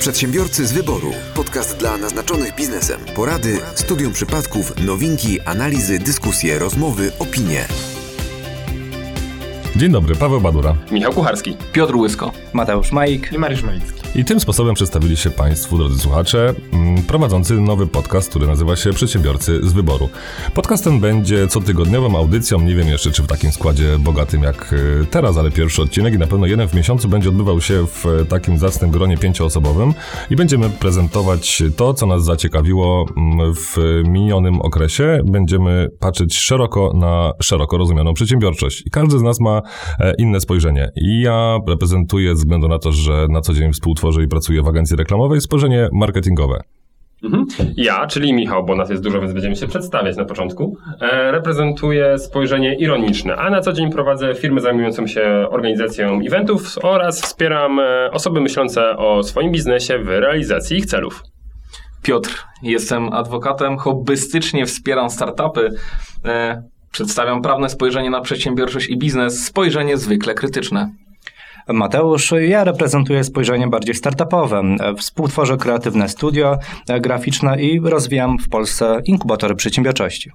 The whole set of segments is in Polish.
Przedsiębiorcy z wyboru. Podcast dla naznaczonych biznesem. Porady, studium przypadków, nowinki, analizy, dyskusje, rozmowy, opinie. Dzień dobry, Paweł Badura. Michał Kucharski. Piotr Łysko. Mateusz Majik. I Mariusz Malicki. I tym sposobem przedstawili się Państwu, drodzy słuchacze, mm, prowadzący nowy podcast, który nazywa się Przedsiębiorcy z Wyboru. Podcast ten będzie cotygodniową audycją, nie wiem jeszcze czy w takim składzie bogatym jak y, teraz, ale pierwszy odcinek i na pewno jeden w miesiącu będzie odbywał się w takim zacnym gronie pięcioosobowym i będziemy prezentować to, co nas zaciekawiło mm, w minionym okresie. Będziemy patrzeć szeroko na szeroko rozumianą przedsiębiorczość i każdy z nas ma inne spojrzenie. Ja reprezentuję, ze względu na to, że na co dzień współtworzę i pracuję w agencji reklamowej, spojrzenie marketingowe. Mhm. Ja, czyli Michał, bo nas jest dużo, więc będziemy się przedstawiać na początku, e, reprezentuję spojrzenie ironiczne, a na co dzień prowadzę firmę zajmującą się organizacją eventów oraz wspieram e, osoby myślące o swoim biznesie w realizacji ich celów. Piotr, jestem adwokatem, hobbystycznie wspieram startupy. E, przedstawiam prawne spojrzenie na przedsiębiorczość i biznes, spojrzenie zwykle krytyczne. Mateusz, ja reprezentuję spojrzenie bardziej startupowe. Współtworzę kreatywne studio graficzne i rozwijam w Polsce inkubatory przedsiębiorczości.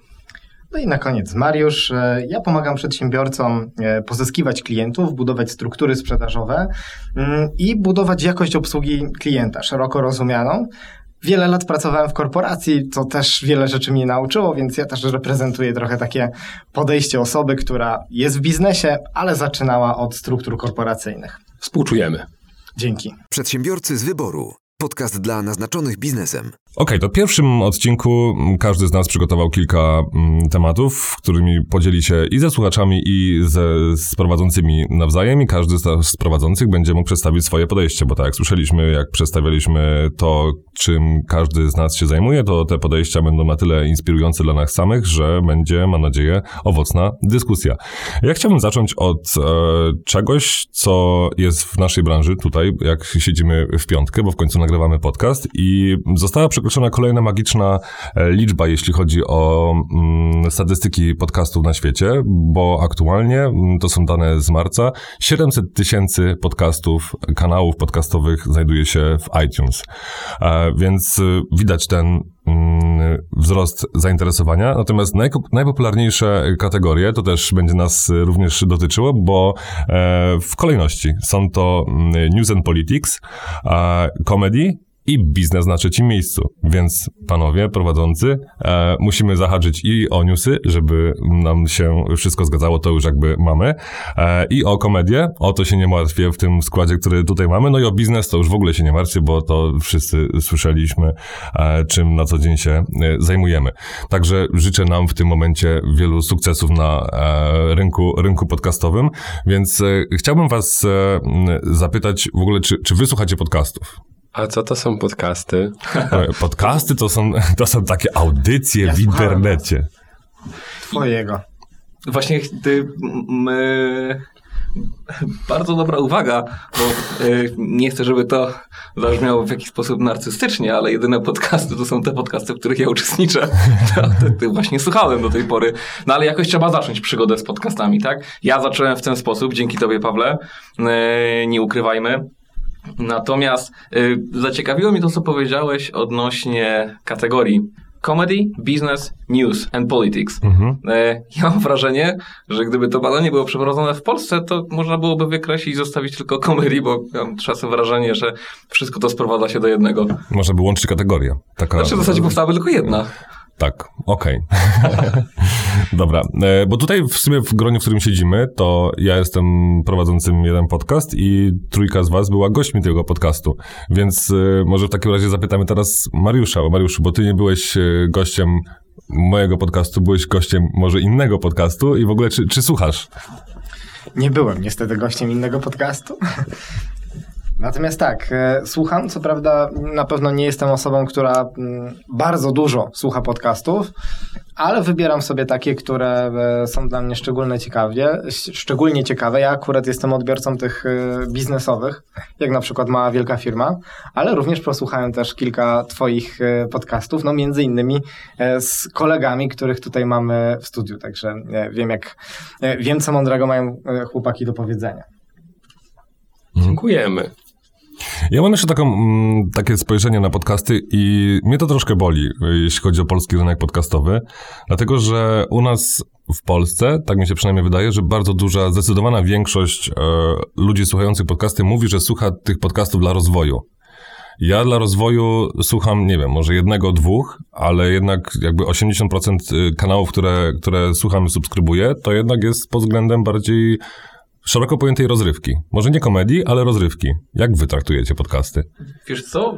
No i na koniec Mariusz. E, Ja pomagam przedsiębiorcom e, pozyskiwać klientów, budować struktury sprzedażowe mm, i budować jakość obsługi klienta, szeroko rozumianą. Wiele lat pracowałem w korporacji, co też wiele rzeczy mnie nauczyło, więc ja też reprezentuję trochę takie podejście osoby, która jest w biznesie, ale zaczynała od struktur korporacyjnych. Współczujemy. Dzięki. Przedsiębiorcy z wyboru. Podcast dla naznaczonych biznesem. Okej, to w pierwszym odcinku każdy z nas przygotował kilka mm, tematów, którymi podzieli się i ze słuchaczami, i ze, z prowadzącymi nawzajem, i każdy z, z prowadzących będzie mógł przedstawić swoje podejście, bo tak jak słyszeliśmy, jak przedstawialiśmy to, czym każdy z nas się zajmuje, to te podejścia będą na tyle inspirujące dla nas samych, że będzie, mam nadzieję, owocna dyskusja. Ja chciałbym zacząć od e, czegoś, co jest w naszej branży tutaj, jak siedzimy w piątkę, bo w końcu nagrywamy podcast i została przekroczona kolejna magiczna e, liczba, jeśli chodzi o mm, statystyki podcastów na świecie, bo aktualnie, mm, to są dane z marca, 700 tysięcy podcastów, kanałów podcastowych znajduje się w iTunes. E, więc y, widać ten mm, wzrost zainteresowania. Natomiast najpopularniejsze kategorie, to też będzie nas również dotyczyło, bo e, w kolejności są to News and Politics, Comedy i biznes na trzecim miejscu. Więc panowie prowadzący, e, musimy zahaczyć i o newsy, żeby nam się wszystko zgadzało, to już jakby mamy, e, i o komedię, o to się nie martwię w tym składzie, który tutaj mamy, no i o biznes to już w ogóle się nie martwię, bo to wszyscy słyszeliśmy, e, czym na co dzień się e, zajmujemy. Także życzę nam w tym momencie wielu sukcesów na e, rynku, rynku podcastowym, więc e, chciałbym was zapytać w ogóle, czy, czy wy słuchacie podcastów? A co to są podcasty? E, Podcasty to są, to są takie audycje Ja w internecie. Twojego. Właśnie ty, m, e, bardzo dobra uwaga, bo e, nie chcę, żeby to zabrzmiało w jakiś sposób narcystycznie, ale jedyne podcasty to są te podcasty, w których ja uczestniczę. To, to, to właśnie słuchałem do tej pory. No ale jakoś trzeba zacząć przygodę z podcastami, tak? Ja zacząłem w ten sposób, dzięki tobie, Pawle. E, nie ukrywajmy. Natomiast y, zaciekawiło mnie to, co powiedziałeś odnośnie kategorii comedy, business, news and politics. Mhm. E, ja mam wrażenie, że gdyby to badanie było przeprowadzone w Polsce, to można byłoby wykreślić i zostawić tylko comedy, bo mam czasem wrażenie, że wszystko to sprowadza się do jednego. Można by łączyć kategorie. Taka, Znaczy w zasadzie powstałaby tylko jedna. Tak, okej. Dobra, e, bo tutaj w sumie w gronie, w którym siedzimy, to ja jestem prowadzącym jeden podcast i trójka z was była gośćmi tego podcastu, więc e, może w takim razie zapytamy teraz Mariusza. Mariuszu, bo ty nie byłeś e, gościem mojego podcastu, byłeś gościem może innego podcastu i w ogóle czy, czy słuchasz? Nie byłem niestety gościem innego podcastu. Natomiast tak, e, słucham, co prawda na pewno nie jestem osobą, która mm, bardzo dużo słucha podcastów, ale wybieram sobie takie, które e, są dla mnie szczególnie ciekawie, szczególnie ciekawe. Ja akurat jestem odbiorcą tych e, biznesowych, jak na przykład Mała Wielka Firma, ale również posłuchałem też kilka twoich podcastów, no między innymi z kolegami, których tutaj mamy w studiu, także wiem jak, wiem co mądrego mają chłopaki do powiedzenia. Dziękujemy. Ja mam jeszcze taką, mm, takie spojrzenie na podcasty i mnie to troszkę boli, jeśli chodzi o polski rynek podcastowy, dlatego że u nas w Polsce, tak mi się przynajmniej wydaje, że bardzo duża, zdecydowana większość e, ludzi słuchających podcasty mówi, że słucha tych podcastów dla rozwoju. Ja dla rozwoju słucham, nie wiem, może jednego, dwóch, ale jednak jakby 80% kanałów, które, które słucham i subskrybuję, to jednak jest pod względem bardziej szeroko pojętej rozrywki. Może nie komedii, ale rozrywki. Jak wy traktujecie podcasty? Wiesz co,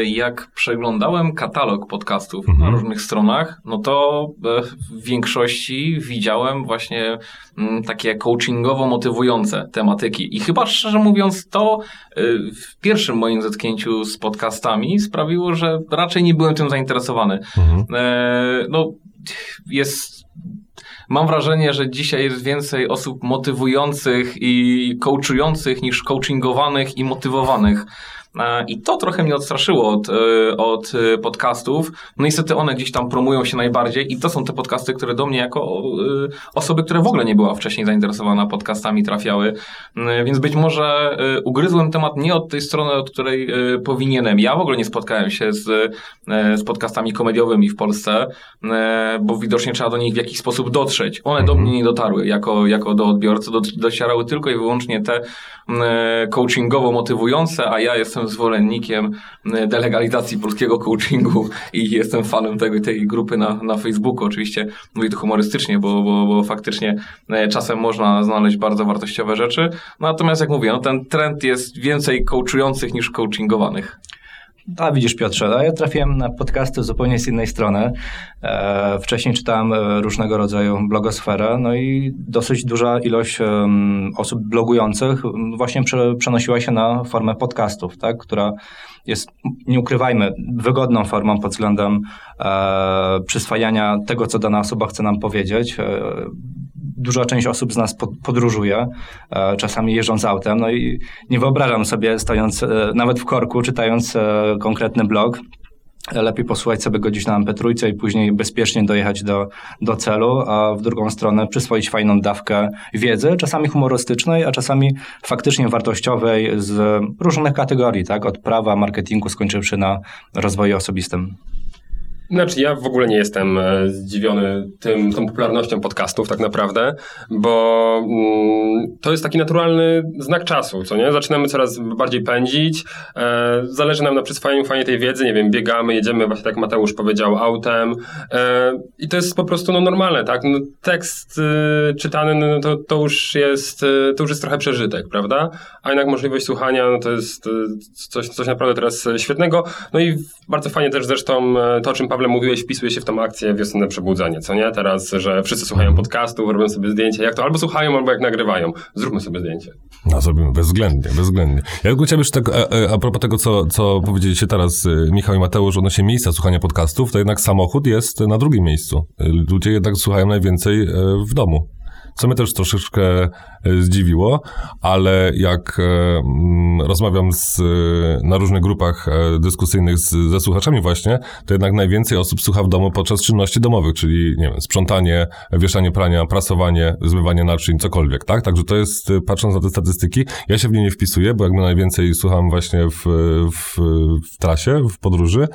e, jak przeglądałem katalog podcastów Mhm. na różnych stronach, no to e, w większości widziałem właśnie mm, takie coachingowo motywujące tematyki. I chyba szczerze mówiąc, to e, w pierwszym moim zetknięciu z podcastami sprawiło, że raczej nie byłem tym zainteresowany. Mhm. No, jest. Mam wrażenie, że dzisiaj jest więcej osób motywujących i coachujących niż coachingowanych i motywowanych. I to trochę mnie odstraszyło od, e, od e, podcastów. No niestety one gdzieś tam promują się najbardziej i to są te podcasty, które do mnie jako e, osoby, które w ogóle nie była wcześniej zainteresowana podcastami trafiały. Więc być może ugryzłem temat nie od tej strony, od której powinienem. Ja w ogóle nie spotkałem się z, z podcastami komediowymi w Polsce, bo widocznie trzeba do nich w jakiś sposób dotrzeć. One do mnie nie dotarły jako, jako do odbiorcy, do, docierały tylko i wyłącznie te coachingowo motywujące, a ja jestem zwolennikiem e, delegalizacji polskiego coachingu i jestem fanem tego, tej grupy na, na Facebooku. Oczywiście mówię to humorystycznie, bo, bo, bo faktycznie e, czasem można znaleźć bardzo wartościowe rzeczy. Natomiast jak mówię, no ten trend jest więcej coachujących niż coachingowanych. A widzisz Piotrze, a ja trafiłem na podcasty zupełnie z innej strony. E, wcześniej czytałem e, różnego rodzaju blogosferę, no i dosyć duża ilość osób blogujących właśnie prze, przenosiła się na formę podcastów, tak, która jest, nie ukrywajmy, wygodną formą pod względem e, przyswajania tego, co dana osoba chce nam powiedzieć. E, duża część osób z nas pod, podróżuje, e, czasami jeżdżąc autem, no i nie wyobrażam sobie stojąc e, nawet w korku, czytając e, konkretny blog, lepiej posłuchać sobie go na MP3 i później bezpiecznie dojechać do, do celu, a w drugą stronę przyswoić fajną dawkę wiedzy, czasami humorystycznej, a czasami faktycznie wartościowej z różnych kategorii, tak? Od prawa, marketingu, skończywszy na rozwoju osobistym. Znaczy, ja w ogóle nie jestem e, zdziwiony tym, tą popularnością podcastów tak naprawdę, bo mm, to jest taki naturalny znak czasu, co nie? Zaczynamy coraz bardziej pędzić, e, zależy nam na przyswajaniu fajnie tej wiedzy, nie wiem, biegamy, jedziemy, właśnie tak Mateusz powiedział, autem e, i to jest po prostu no, normalne, tak? No, tekst czytany, no, to, to, już jest, to już jest trochę przeżytek, prawda? A jednak możliwość słuchania, no, to jest coś, coś naprawdę teraz świetnego, no i bardzo fajnie też zresztą to, o czym Pawle mówiłeś, wpisuje się w tą akcję wiosenne przebudzenie, co nie? Teraz, że wszyscy słuchają podcastów, robią sobie zdjęcia, jak to albo słuchają, albo jak nagrywają. Zróbmy sobie zdjęcie. No, zrobimy bezwzględnie, bezwzględnie. Ja tylko jeszcze tak, a, a- a propos tego, co, co powiedzieliście teraz y, Michał i Mateusz odnośnie miejsca słuchania podcastów, to jednak samochód jest na drugim miejscu. Y, Ludzie jednak słuchają najwięcej y, w domu. Co mnie też troszeczkę y, zdziwiło, ale jak e, mm, rozmawiam z, y, na różnych grupach e, dyskusyjnych z, ze słuchaczami właśnie, to jednak najwięcej osób słucha w domu podczas czynności domowych, czyli nie wiem, sprzątanie, wieszanie prania, prasowanie, zmywanie naczyń, cokolwiek, tak? Także to jest, patrząc na te statystyki, ja się w nie nie wpisuję, bo jakby najwięcej słucham właśnie w, w, w trasie, w podróży,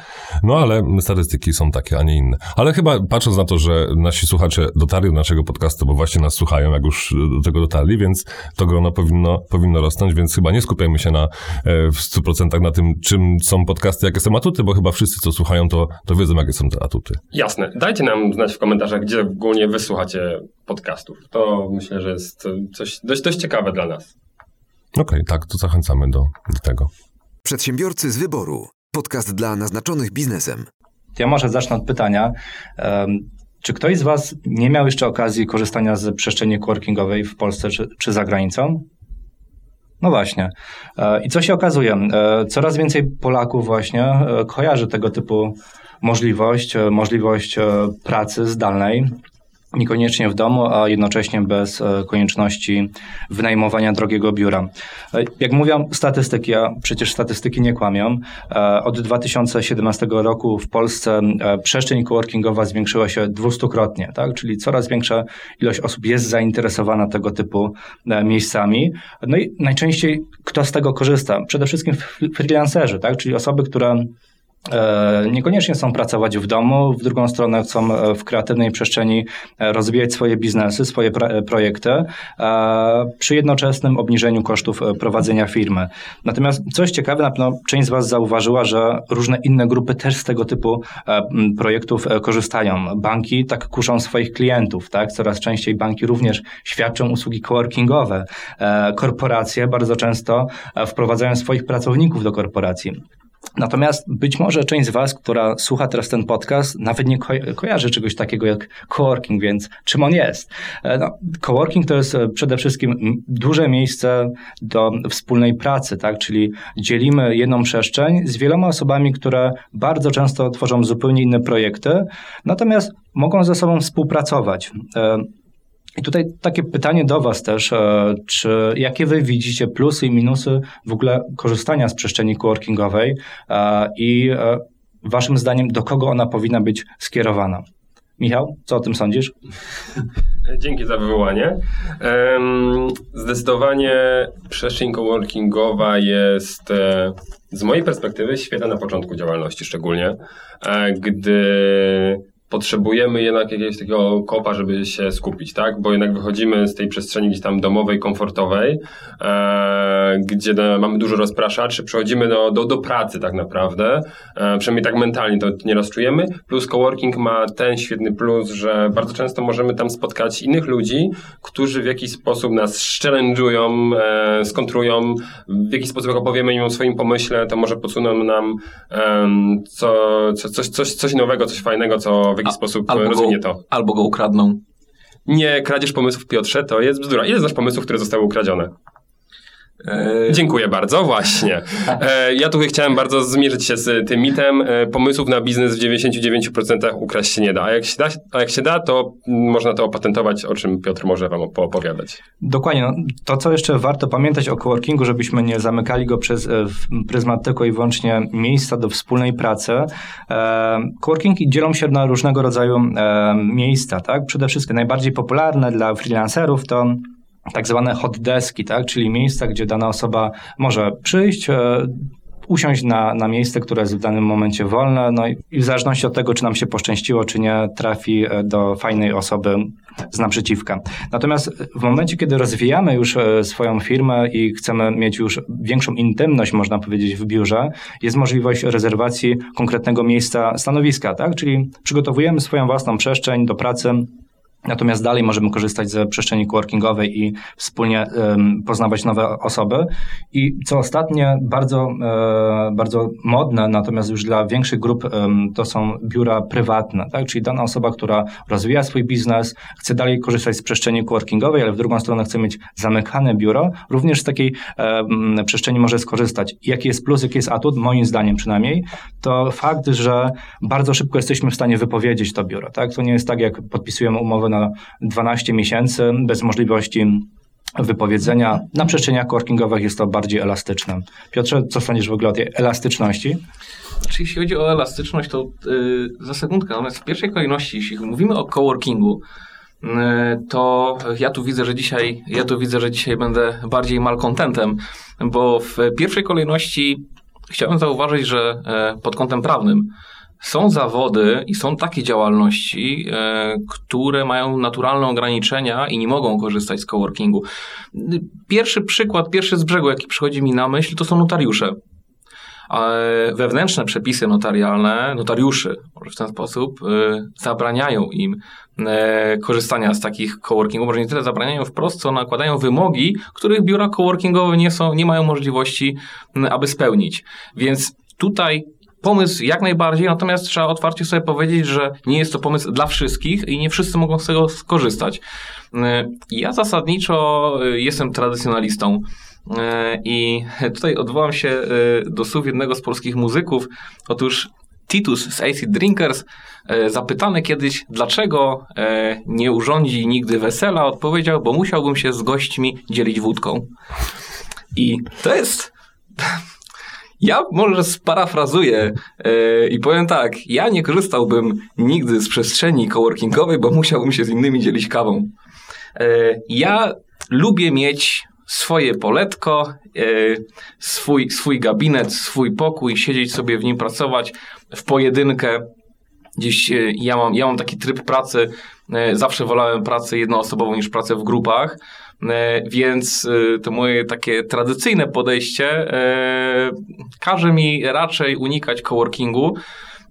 no ale statystyki są takie, a nie inne. Ale chyba patrząc na to, że nasi słuchacze dotarli do naszego podcastu, bo właśnie nas słuchają, jak już do tego dotarli, więc to grono powinno, powinno rosnąć, więc chyba nie skupiajmy się na, e, w 100% na tym, czym są podcasty, jakie są atuty, bo chyba wszyscy, co słuchają, to, to wiedzą, jakie są te atuty. Jasne. Dajcie nam znać w komentarzach, gdzie ogólnie wysłuchacie podcastów. To myślę, że jest coś dość, dość ciekawe dla nas. Okej, tak, to zachęcamy do, do tego. Przedsiębiorcy z wyboru. Podcast dla naznaczonych biznesem. Ja może zacznę od pytania. Czy ktoś z Was nie miał jeszcze okazji korzystania z przestrzeni coworkingowej w Polsce czy, czy za granicą? No właśnie. E, I co się okazuje? E, Coraz więcej Polaków właśnie e, kojarzy tego typu możliwość, możliwość pracy zdalnej. Niekoniecznie w domu, a jednocześnie bez e, konieczności wynajmowania drogiego biura. E, jak mówią statystyki, a przecież statystyki nie kłamią, e, od 2017 roku w Polsce przestrzeń coworkingowa zwiększyła się dwustukrotnie, tak? czyli coraz większa ilość osób jest zainteresowana tego typu miejscami. No i najczęściej kto z tego korzysta? Przede wszystkim freelancerzy, tak? czyli osoby, które niekoniecznie chcą pracować w domu, w drugą stronę chcą e, w kreatywnej przestrzeni e, rozwijać swoje biznesy, swoje projekty przy jednoczesnym obniżeniu kosztów prowadzenia firmy. Natomiast coś ciekawe, na pewno część z Was zauważyła, że różne inne grupy też z tego typu projektów korzystają. Banki tak kuszą swoich klientów, tak? Coraz częściej banki również świadczą usługi coworkingowe. Korporacje bardzo często wprowadzają swoich pracowników do korporacji. Natomiast być może część z Was, która słucha teraz ten podcast, nawet nie ko kojarzy czegoś takiego jak coworking, więc czym on jest? E, no, coworking to jest e, przede wszystkim duże miejsce do wspólnej pracy, tak? czyli dzielimy jedną przestrzeń z wieloma osobami, które bardzo często tworzą zupełnie inne projekty, natomiast mogą ze sobą współpracować. I tutaj takie pytanie do Was też, e, czy jakie Wy widzicie plusy i minusy w ogóle korzystania z przestrzeni coworkingowej e, i e, Waszym zdaniem do kogo ona powinna być skierowana? Michał, co o tym sądzisz? Dzięki za wywołanie. Zdecydowanie przestrzeń coworkingowa jest z mojej perspektywy świetna na początku działalności szczególnie, gdy potrzebujemy jednak jakiegoś takiego kopa, żeby się skupić, tak? Bo jednak wychodzimy z tej przestrzeni gdzieś tam domowej, komfortowej, e, gdzie mamy dużo rozpraszaczy, przechodzimy do, do, do pracy tak naprawdę, e, przynajmniej tak mentalnie to nieraz czujemy, plus coworking ma ten świetny plus, że bardzo często możemy tam spotkać innych ludzi, którzy w jakiś sposób nas challenge'ują, e, skontrują, w jakiś sposób jak opowiemy im o swoim pomyśle, to może podsuną nam co, co, coś, coś, coś nowego, coś fajnego, co jaki A, sposób rozwinie go, to. Albo go ukradną. Nie, kradzież pomysłów, Piotrze, to jest bzdura. Ile znasz pomysłów, które zostały ukradzione? E, Dziękuję bardzo, właśnie. E, ja tutaj chciałem bardzo zmierzyć się z tym mitem. E, pomysłów na biznes w 99% ukraść się nie da. A jak się da, a jak się da to można to opatentować, o czym Piotr może wam opowiadać. Dokładnie. No, to, co jeszcze warto pamiętać o coworkingu, żebyśmy nie zamykali go przez pryzmat tylko i wyłącznie miejsca do wspólnej pracy. Coworkingi dzielą się na różnego rodzaju miejsca. Tak? Przede wszystkim najbardziej popularne dla freelancerów to tak zwane hot deski, tak? czyli miejsca, gdzie dana osoba może przyjść, e, usiąść na, na miejsce, które jest w danym momencie wolne, no i, w zależności od tego, czy nam się poszczęściło, czy nie, trafi e, do fajnej osoby z naprzeciwka. Natomiast w momencie, kiedy rozwijamy już e, swoją firmę i chcemy mieć już większą intymność, można powiedzieć, w biurze, jest możliwość rezerwacji konkretnego miejsca stanowiska, tak? czyli przygotowujemy swoją własną przestrzeń do pracy, Natomiast dalej możemy korzystać ze przestrzeni coworkingowej i wspólnie um, poznawać nowe osoby. I co ostatnie, bardzo, e, bardzo modne, natomiast już dla większych grup, um, to są biura prywatne. Tak? Czyli dana osoba, która rozwija swój biznes, chce dalej korzystać z przestrzeni coworkingowej, ale w drugą stronę chce mieć zamykane biuro, również z takiej um, przestrzeni może skorzystać. Jaki jest plus, jaki jest atut, moim zdaniem przynajmniej, to fakt, że bardzo szybko jesteśmy w stanie wypowiedzieć to biuro. Tak? To nie jest tak, jak podpisujemy umowę na 12 miesięcy bez możliwości wypowiedzenia. Na przestrzeniach coworkingowych jest to bardziej elastyczne. Piotrze, co sądzisz w ogóle o tej elastyczności? Czy jeśli chodzi o elastyczność, to yy, za sekundkę, natomiast w pierwszej kolejności, jeśli mówimy o coworkingu, yy, to ja tu widzę, że dzisiaj, ja tu widzę, że dzisiaj będę bardziej malkontentem, bo w pierwszej kolejności chciałem zauważyć, że yy, pod kątem prawnym są zawody i są takie działalności, e, które mają naturalne ograniczenia i nie mogą korzystać z coworkingu. Pierwszy przykład, pierwszy z brzegu, jaki przychodzi mi na myśl, to są notariusze. Wewnętrzne przepisy notarialne, notariuszy, może w ten sposób, e, zabraniają im e, korzystania z takich coworkingów. Może nie tyle zabraniają wprost, co nakładają wymogi, których biura coworkingowe nie, są, nie mają możliwości, aby spełnić. Więc tutaj pomysł jak najbardziej, natomiast trzeba otwarcie sobie powiedzieć, że nie jest to pomysł dla wszystkich i nie wszyscy mogą z tego skorzystać. E, ja zasadniczo e, jestem tradycjonalistą. E, I tutaj odwołam się do słów jednego z polskich muzyków. Otóż Titus z Acid Drinkers, zapytany kiedyś, dlaczego nie urządzi nigdy wesela, odpowiedział, bo musiałbym się z gośćmi dzielić wódką. I to jest... Ja może sparafrazuję e, i powiem tak, ja nie korzystałbym nigdy z przestrzeni coworkingowej, bo musiałbym się z innymi dzielić kawą. E, ja lubię mieć swoje poletko, e, swój, swój gabinet, swój pokój, siedzieć sobie w nim, pracować w pojedynkę. Gdzieś ja mam, ja mam taki tryb pracy, zawsze wolałem pracę jednoosobową niż pracę w grupach, więc e, to moje takie tradycyjne podejście e, każe mi raczej unikać coworkingu.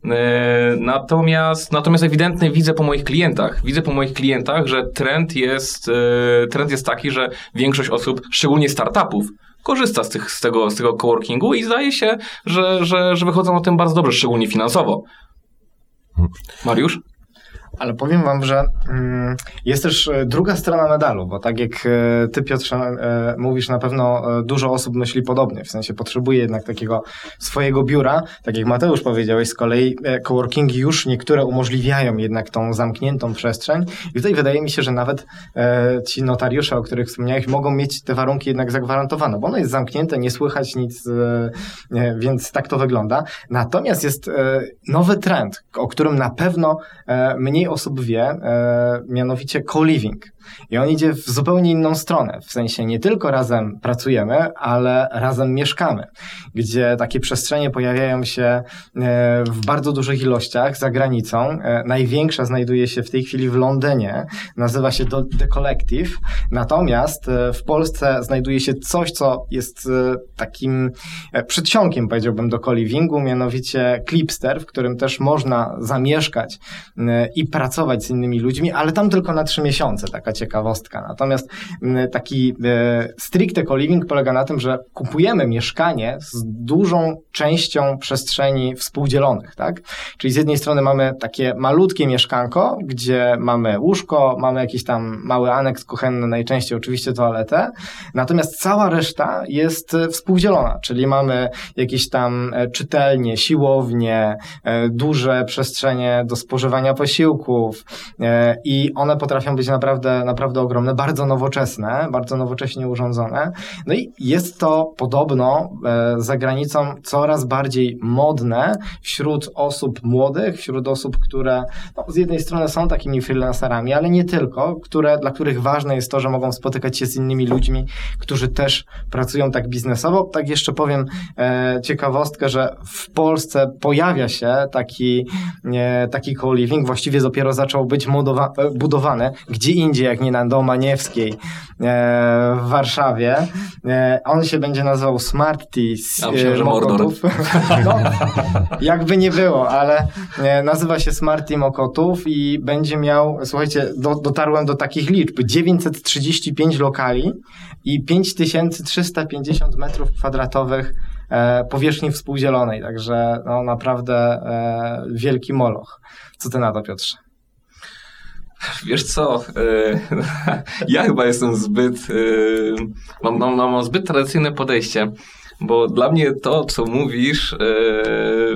E, Natomiast, natomiast ewidentnie widzę po moich klientach, widzę po moich klientach, że trend jest, e, trend jest taki, że większość osób, szczególnie startupów, korzysta z, tych, z, tego, z tego coworkingu i zdaje się, że, że, że wychodzą na tym bardzo dobrze, szczególnie finansowo. Mariusz? Ale powiem wam, że mm, jest też e, druga strona medalu, bo tak jak e, ty Piotrze e, mówisz, na pewno dużo osób myśli podobnie, w sensie potrzebuje jednak takiego swojego biura. Tak jak Mateusz powiedziałeś, z kolei coworkingi już niektóre umożliwiają jednak tą zamkniętą przestrzeń i tutaj wydaje mi się, że nawet ci notariusze, o których wspomniałeś, mogą mieć te warunki jednak zagwarantowane, bo ono jest zamknięte, nie słychać nic, więc tak to wygląda. Natomiast jest nowy trend, o którym na pewno mniej osób wie, e, mianowicie co-living. I on idzie w zupełnie inną stronę. W sensie nie tylko razem pracujemy, ale razem mieszkamy, gdzie takie przestrzenie pojawiają się e, w bardzo dużych ilościach za granicą. E, Największa znajduje się w tej chwili w Londynie, nazywa się The Collective. Natomiast e, w Polsce znajduje się coś, co jest takim przedsionkiem, powiedziałbym, do co-livingu, mianowicie Clipster, w którym też można zamieszkać i pracować z innymi ludźmi, ale tam tylko na trzy miesiące, taka ciekawostka. Natomiast m, taki e, stricte co-living polega na tym, że kupujemy mieszkanie z dużą częścią przestrzeni współdzielonych, tak? Czyli z jednej strony mamy takie malutkie mieszkanko, gdzie mamy łóżko, mamy jakiś tam mały aneks kuchenny, najczęściej oczywiście toaletę, natomiast cała reszta jest e, współdzielona, czyli mamy jakieś tam e, czytelnie, siłownie, duże przestrzenie do spożywania posiłków i one potrafią być naprawdę, naprawdę ogromne, bardzo nowoczesne, bardzo nowocześnie urządzone. No i jest to podobno e, za granicą coraz bardziej modne wśród osób młodych, wśród osób, które no, z jednej strony są takimi freelancerami, ale nie tylko, które, dla których ważne jest to, że mogą spotykać się z innymi ludźmi, którzy też pracują tak biznesowo. Tak jeszcze powiem e, ciekawostkę, że w Polsce pojawia się taki, e, taki co-living, właściwie dopiero zaczął być e, budowany, gdzie indziej, jak nie na Domaniewskiej e, w Warszawie. E, on się będzie nazywał Smart Tea Ja myślałem, że Mordor. No, jakby nie było, ale e, nazywa się Smart Tea Mokotów i będzie miał, słuchajcie, do, dotarłem do takich liczb, 935 lokali i 5350 metrów kwadratowych e, powierzchni współdzielonej, także no, naprawdę e, wielki moloch. Co ty na to, Piotrze? Wiesz co, e, ja chyba jestem zbyt, e, mam, mam, mam zbyt tradycyjne podejście, bo dla mnie to, co mówisz, e,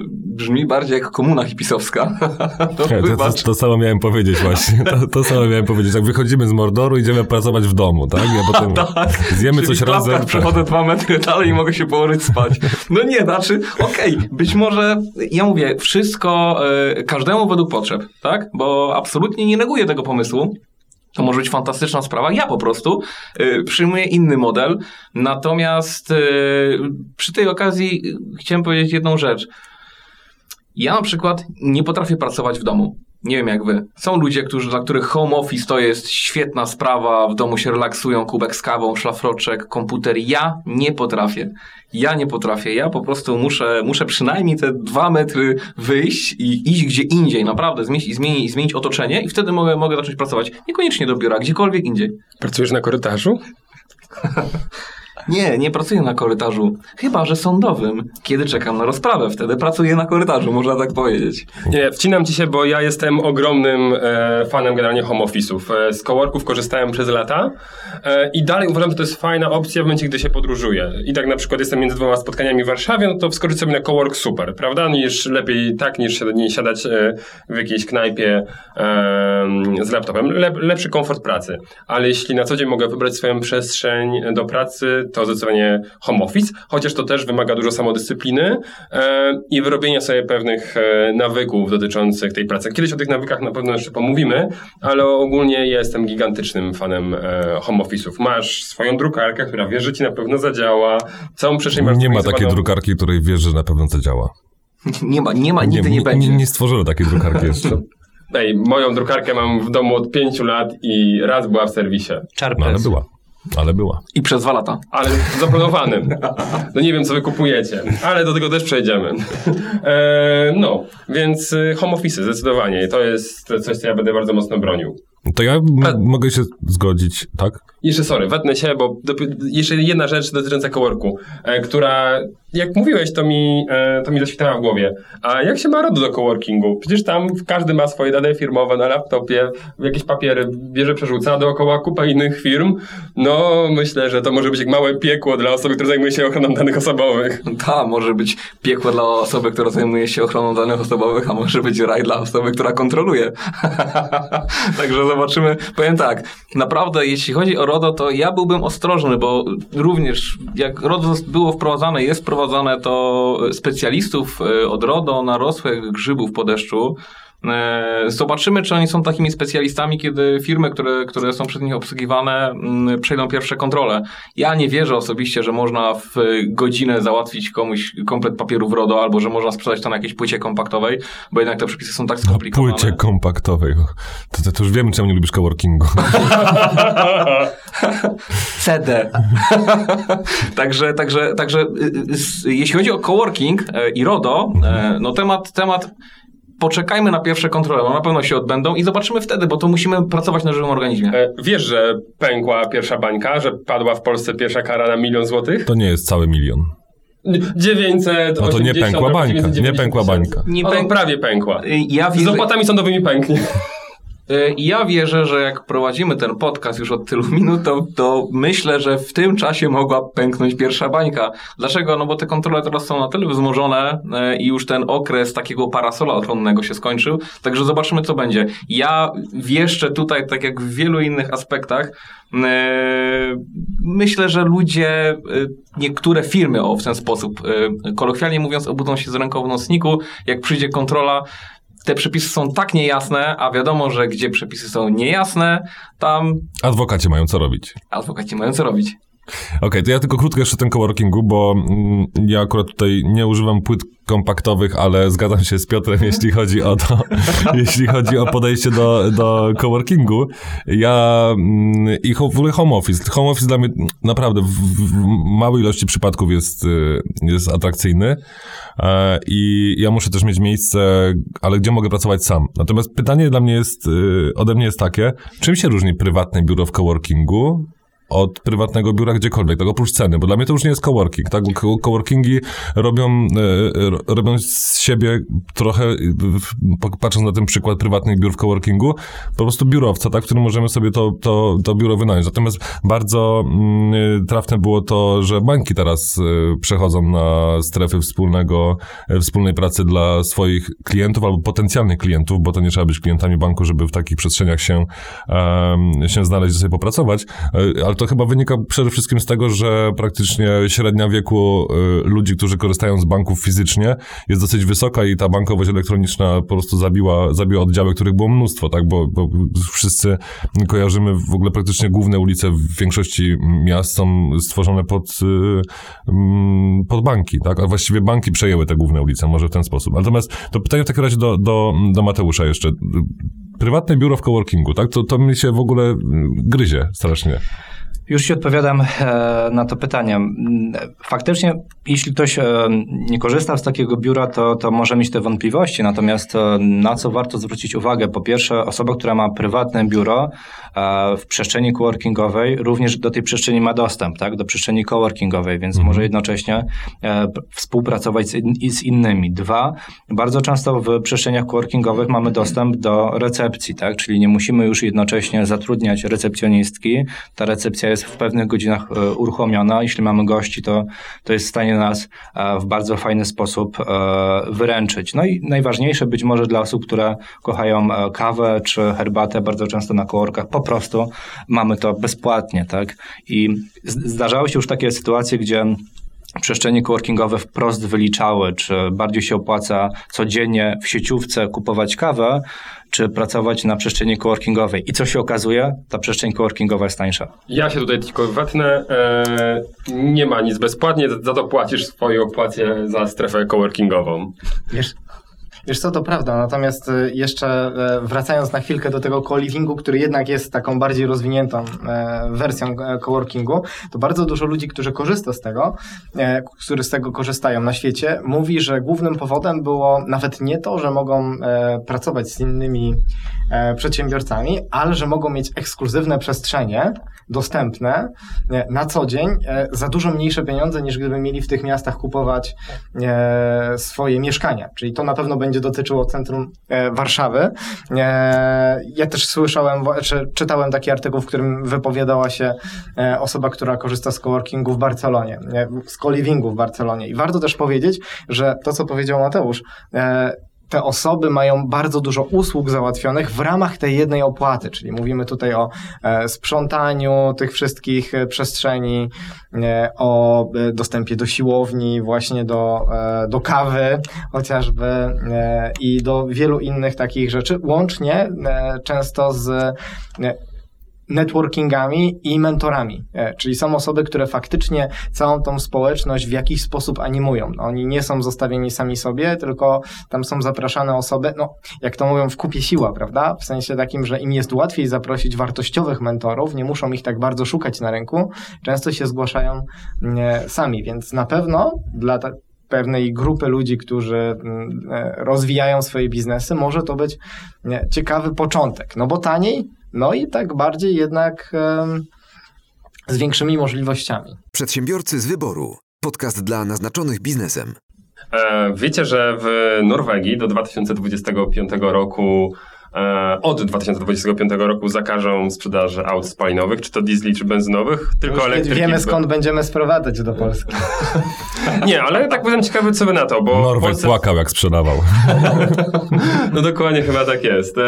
brzmi bardziej jak komuna hipisowska. To To, to, to samo miałem powiedzieć właśnie. To, to samo miałem powiedzieć. Jak wychodzimy z Mordoru, idziemy pracować w domu, tak? Ja potem zjemy Czyli coś razem. tak. przechodzę dwa metry dalej i mogę się położyć spać. No nie, znaczy, okej, być może, ja mówię, wszystko, e, każdemu według potrzeb, tak? Bo absolutnie nie neguję tego pomysłu. To może być fantastyczna sprawa. Ja po prostu y, przyjmuję inny model. Natomiast y, przy tej okazji y, chciałem powiedzieć jedną rzecz. Ja na przykład nie potrafię pracować w domu. Nie wiem jak wy. Są ludzie, którzy, dla których home office to jest świetna sprawa, w domu się relaksują, kubek z kawą, szlafroczek, komputer. Ja nie potrafię. Ja nie potrafię. Ja po prostu muszę, muszę przynajmniej te dwa metry wyjść i iść gdzie indziej, naprawdę, zmienić, zmienić, zmienić otoczenie i wtedy mogę, mogę zacząć pracować. Niekoniecznie do biura, gdziekolwiek indziej. Pracujesz na korytarzu? Nie, nie pracuję na korytarzu. Chyba, że sądowym. Kiedy czekam na rozprawę, wtedy pracuję na korytarzu, można tak powiedzieć. Nie, wcinam ci się, bo ja jestem ogromnym e, fanem generalnie home office'ów. E, z coworków korzystałem przez lata e, i dalej uważam, że to jest fajna opcja w momencie, gdy się podróżuje. I tak na przykład jestem między dwoma spotkaniami w Warszawie, no to wskoczyć sobie na cowork super, prawda? Niż lepiej tak, niż nie siadać e, w jakiejś knajpie e, z laptopem. Lep, lepszy komfort pracy. Ale jeśli na co dzień mogę wybrać swoją przestrzeń do pracy, to zdecydowanie home office, chociaż to też wymaga dużo samodyscypliny e, i wyrobienia sobie pewnych e, nawyków dotyczących tej pracy. Kiedyś o tych nawykach na pewno jeszcze pomówimy, ale ogólnie jestem gigantycznym fanem e, home office'ów. Masz swoją drukarkę, która wiesz, że ci na pewno zadziała, całą przestrzeń masz Nie ma takiej drukarki, której wiesz, że na pewno to działa. Nie ma, nie ma, nigdy nie, będzie. Nie, nie stworzyły takiej drukarki jeszcze. Ej, moją drukarkę mam w domu od pięciu lat i raz była w serwisie. No, ale Czarpes. była. Ale była. I przez dwa lata. ale zaplanowanym. No nie wiem, co wy kupujecie, ale do tego też przejdziemy. E, no, więc y, home office zdecydowanie. To jest coś, co ja będę bardzo mocno bronił. To ja m- mogę się zgodzić, tak? Jeszcze sorry, wetnę się, bo dopi- jeszcze jedna rzecz dotycząca coworku, e, która, jak mówiłeś, to mi, e, to mi zaświtała w głowie. A jak się ma RODO do coworkingu? Przecież tam każdy ma swoje dane firmowe na laptopie, jakieś papiery bierze, przerzuca dookoła kupa innych firm. No, myślę, że to może być jak małe piekło dla osoby, która zajmuje się ochroną danych osobowych. Ta może być piekło dla osoby, która zajmuje się ochroną danych osobowych, a może być raj dla osoby, która kontroluje. Także zobaczymy. Powiem tak, naprawdę jeśli chodzi o RODO, to ja byłbym ostrożny, bo również jak RODO było wprowadzane, jest wprowadzane, to specjalistów e, od RODO narosłych grzybów po deszczu Zobaczymy, czy oni są takimi specjalistami, kiedy firmy, które, które są przez nich obsługiwane, mm, przejdą pierwsze kontrole. Ja nie wierzę osobiście, że można w godzinę załatwić komuś komplet papierów RODO, albo że można sprzedać to na jakiejś płycie kompaktowej, bo jednak te przepisy są tak Na skomplikowane. płycie kompaktowej. To, to, to już wiemy, czemu nie lubisz coworkingu. CD. także, także, także y, y, jeśli chodzi o coworking e, i RODO, e, no temat, temat poczekajmy na pierwsze kontrole, no na pewno się odbędą i zobaczymy wtedy, bo to musimy pracować na żywym organizmie. E, Wiesz, że pękła pierwsza bańka, że padła w Polsce pierwsza kara na milion złotych? To nie jest cały milion. 900. No to nie pękła bańka, nie pękła bańka. Nie pęk- prawie pękła. Ja Z wierzę, opłatami sądowymi pęknie. y, ja wierzę, że jak prowadzimy ten podcast już od tylu minut, to, to myślę, że w tym czasie mogła pęknąć pierwsza bańka. Dlaczego? No bo te kontrole teraz są na tyle wzmożone y, i już ten okres takiego parasola ochronnego się skończył, także zobaczymy co będzie. Ja wieszczę tutaj, tak jak w wielu innych aspektach, y, myślę, że ludzie, niektóre firmy o, w ten sposób, kolokwialnie mówiąc, obudzą się z ręką w nocniku, jak przyjdzie kontrola, te przepisy są tak niejasne, a wiadomo, że gdzie przepisy są niejasne, tam Adwokaci mają co robić. adwokaci mają co robić. Okej, to ja tylko krótko jeszcze tym coworkingu, bo mm, ja akurat tutaj nie używam płyt kompaktowych, ale zgadzam się z Piotrem, jeśli chodzi o to, jeśli chodzi o podejście do, do coworkingu. Ja mm, i w ogóle home office. Home office dla mnie naprawdę w, w w małej ilości przypadków jest, y, jest atrakcyjny e, i ja muszę też mieć miejsce, ale gdzie mogę pracować sam. Natomiast pytanie dla mnie jest, y, ode mnie jest takie, czym się różni prywatne biuro w coworkingu od prywatnego biura gdziekolwiek, tak oprócz ceny, bo dla mnie to już nie jest coworking, tak? Coworkingi robią, e, ro- robią z siebie trochę, patrząc na ten przykład prywatnych biur w coworkingu, po prostu biurowca, tak? W którym możemy sobie to, to, to biuro wynająć. Natomiast bardzo mm, e, trafne było to, że banki teraz e, przechodzą na strefy wspólnego, e, wspólnej pracy dla swoich klientów albo potencjalnych klientów, bo to nie trzeba być klientami banku, żeby w takich przestrzeniach się, się znaleźć sobie popracować. Ale to chyba wynika przede wszystkim z tego, że praktycznie średnia wieku e, ludzi, którzy korzystają z banków fizycznie jest dosyć wysoka i ta bankowość elektroniczna po prostu zabiła, zabiła oddziały, których było mnóstwo, tak? Bo, bo wszyscy kojarzymy w ogóle praktycznie główne ulice w większości miast są stworzone pod, y, mm, pod banki, tak? A właściwie banki przejęły te główne ulice, może w ten sposób. Natomiast to pytanie w takim razie do, do, do Mateusza jeszcze. Prywatne biuro w coworkingu, tak? To, to mi się w ogóle y, gryzie strasznie. Już Ci odpowiadam e, na to pytanie. Mm, Faktycznie, jeśli ktoś e, nie korzysta z takiego biura, to, to może mieć te wątpliwości. Natomiast e, na co warto zwrócić uwagę? Po pierwsze, osoba, która ma prywatne biuro w przestrzeni coworkingowej, również do tej przestrzeni ma dostęp, tak? do przestrzeni coworkingowej, więc może jednocześnie współpracować z, in, z innymi. Dwa, bardzo często w przestrzeniach coworkingowych mamy dostęp do recepcji, tak? czyli nie musimy już jednocześnie zatrudniać recepcjonistki. Ta recepcja jest w pewnych godzinach e, uruchomiona. Jeśli mamy gości, to, to jest w stanie nas e, w bardzo fajny sposób e, wyręczyć. No i najważniejsze być może dla osób, które kochają kawę czy herbatę bardzo często na kołorkach, po prostu mamy to bezpłatnie, tak? I zdarzały się już takie sytuacje, gdzie przestrzenie coworkingowe wprost wyliczały, czy bardziej się opłaca codziennie w sieciówce kupować kawę, czy pracować na przestrzeni coworkingowej. I co się okazuje? Ta przestrzeń coworkingowa jest tańsza. Ja się tutaj tylko wetnę. E, nie ma nic bezpłatnie, za to płacisz swoje opłacie za strefę coworkingową. Wiesz, wiesz co, to prawda, natomiast y, jeszcze e, wracając na chwilkę do tego co-livingu, który jednak jest taką bardziej rozwiniętą e, wersją e, coworkingu, to bardzo dużo ludzi, którzy korzysta z tego, którzy z tego korzystają na świecie, mówi, że głównym powodem było nawet nie to, że mogą pracować z innymi przedsiębiorcami, ale że mogą mieć ekskluzywne przestrzenie dostępne na co dzień za dużo mniejsze pieniądze niż gdyby mieli w tych miastach kupować swoje mieszkania. Czyli to na pewno będzie dotyczyło centrum e, Warszawy. E, ja też słyszałem, czy czytałem taki artykuł, w którym wypowiadała się e, osoba, która korzysta z coworkingu w Barcelonie, z co-livingu w Barcelonie. I warto też powiedzieć, że to, co powiedział Mateusz, te osoby mają bardzo dużo usług załatwionych w ramach tej jednej opłaty, czyli mówimy tutaj o e, sprzątaniu tych wszystkich e, przestrzeni, e, o dostępie do siłowni, właśnie do, do kawy chociażby i do wielu innych takich rzeczy, łącznie często z networkingami i mentorami. E, Czyli są osoby, które faktycznie całą tą społeczność w jakiś sposób animują. No, Oni nie są zostawieni sami sobie, tylko tam są zapraszane osoby, no jak to mówią, w kupie siła, prawda? W sensie takim, że im jest łatwiej zaprosić wartościowych mentorów, nie muszą ich tak bardzo szukać na rynku, często się zgłaszają e, sami, więc na pewno dla ta, pewnej grupy ludzi, którzy mm, e, rozwijają swoje biznesy, może to być ciekawy początek. No bo taniej, no i tak bardziej jednak z większymi możliwościami. Przedsiębiorcy z wyboru. Podcast dla naznaczonych biznesem. E, wiecie, że w Norwegii do 2025 roku od 2025 roku zakażą sprzedaży aut spalinowych, czy to diesli, czy benzynowych, tylko elektryki. wiemy skąd będziemy sprowadzać do Polski. Nie, ale tak byłem ciekawy, co wy na to, bo w Norweg Polsce... płakał, jak sprzedawał. No dokładnie chyba tak jest. E,